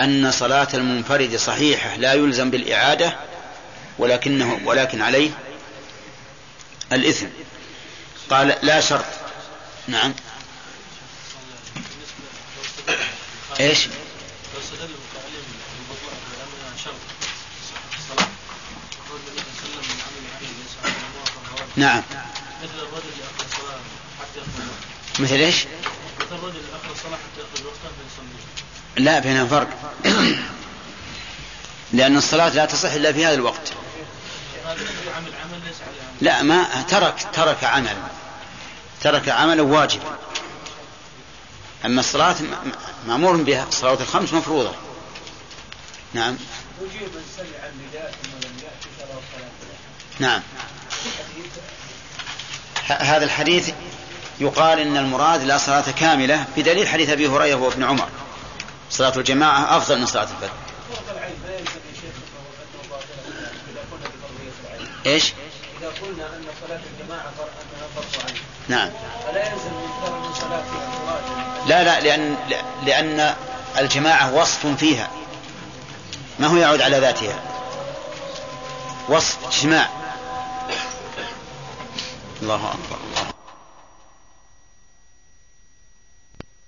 أن صلاة المنفرد صحيحة لا يلزم بالإعادة ولكنه ولكن عليه الإثم. قال لا شرط. نعم. إيش؟ نعم. مثل الرجل الصلاه حتى مثل إيش؟ مثل الرجل الصلاه حتى وقتها فيصلي لا بينها فرق لأن الصلاة لا تصح إلا في هذا الوقت. لا ما ترك ترك عمل. ترك عملا واجبا أما الصلاة مأمور بها. الصلوات الخمس مفروضة. نعم. وجيب من سمع النداء ثم لم يأتي فلا صلاة. نعم. هذا الحديث يقال إن المراد لا صلاة كاملة بدليل حديث أبي هريرة وابن عمر صلاة الجماعة أفضل من صلاة الفجر. إيش؟ اذا قلنا ان صلاة الجماعة انها فرض عين. نعم. فلا يلزم من صلاة لا لا لأن لأن الجماعة وصف فيها ما هو يعود على ذاتها وصف اجتماع الله أكبر.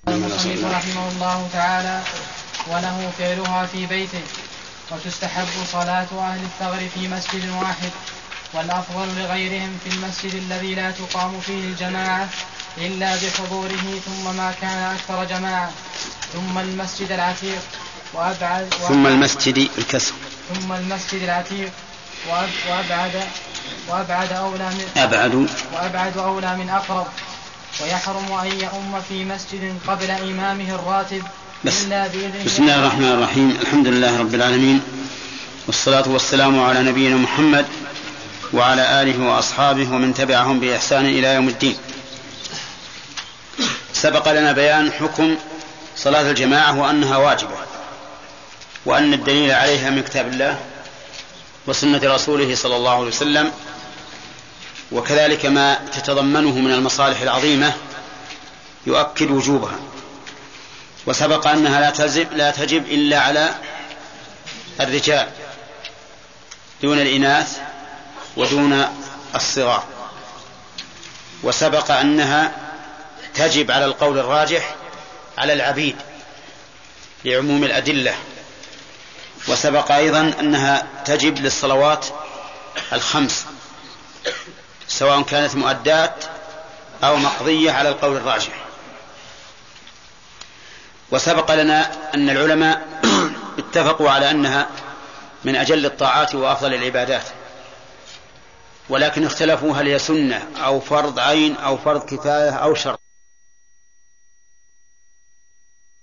الله رحمه الله تعالى وله فعلها في بيته وتستحب صلاة أهل الثغر في مسجد واحد والأفضل لغيرهم في المسجد الذي لا تقام فيه الجماعة إلا بحضوره ثم ما كان أكثر جماعة ثم المسجد العتيق وأبعد ثم المسجد الكسر. ثم المسجد العتيق وأبعد وأبعد أولى من أبعد. وأبعد أولى من أقرب. ويحرم أن يؤم في مسجد قبل إمامه الراتب بس. إلا بإذن بسم الله الرحمن الرحيم. الحمد لله رب العالمين. والصلاة والسلام على نبينا محمد وعلى آله وأصحابه ومن تبعهم بإحسان إلى يوم الدين. سبق لنا بيان حكم صلاة الجماعة وأنها واجبة. وأن الدليل عليها من كتاب الله. وسنة رسوله صلى الله عليه وسلم وكذلك ما تتضمنه من المصالح العظيمة يؤكد وجوبها. وسبق أنها لا تجب لا تجب إلا على الرجال دون الإناث ودون الصغار. وسبق أنها تجب على القول الراجح على العبيد لعموم الأدلة. وسبق أيضا أنها تجب للصلوات الخمس سواء كانت مؤدات أو مقضية على القول الراجح. وسبق لنا أن العلماء اتفقوا على أنها من أجل الطاعات وأفضل العبادات ولكن اختلفوا هل هي سنة أو فرض عين أو فرض كفاية أو شرط.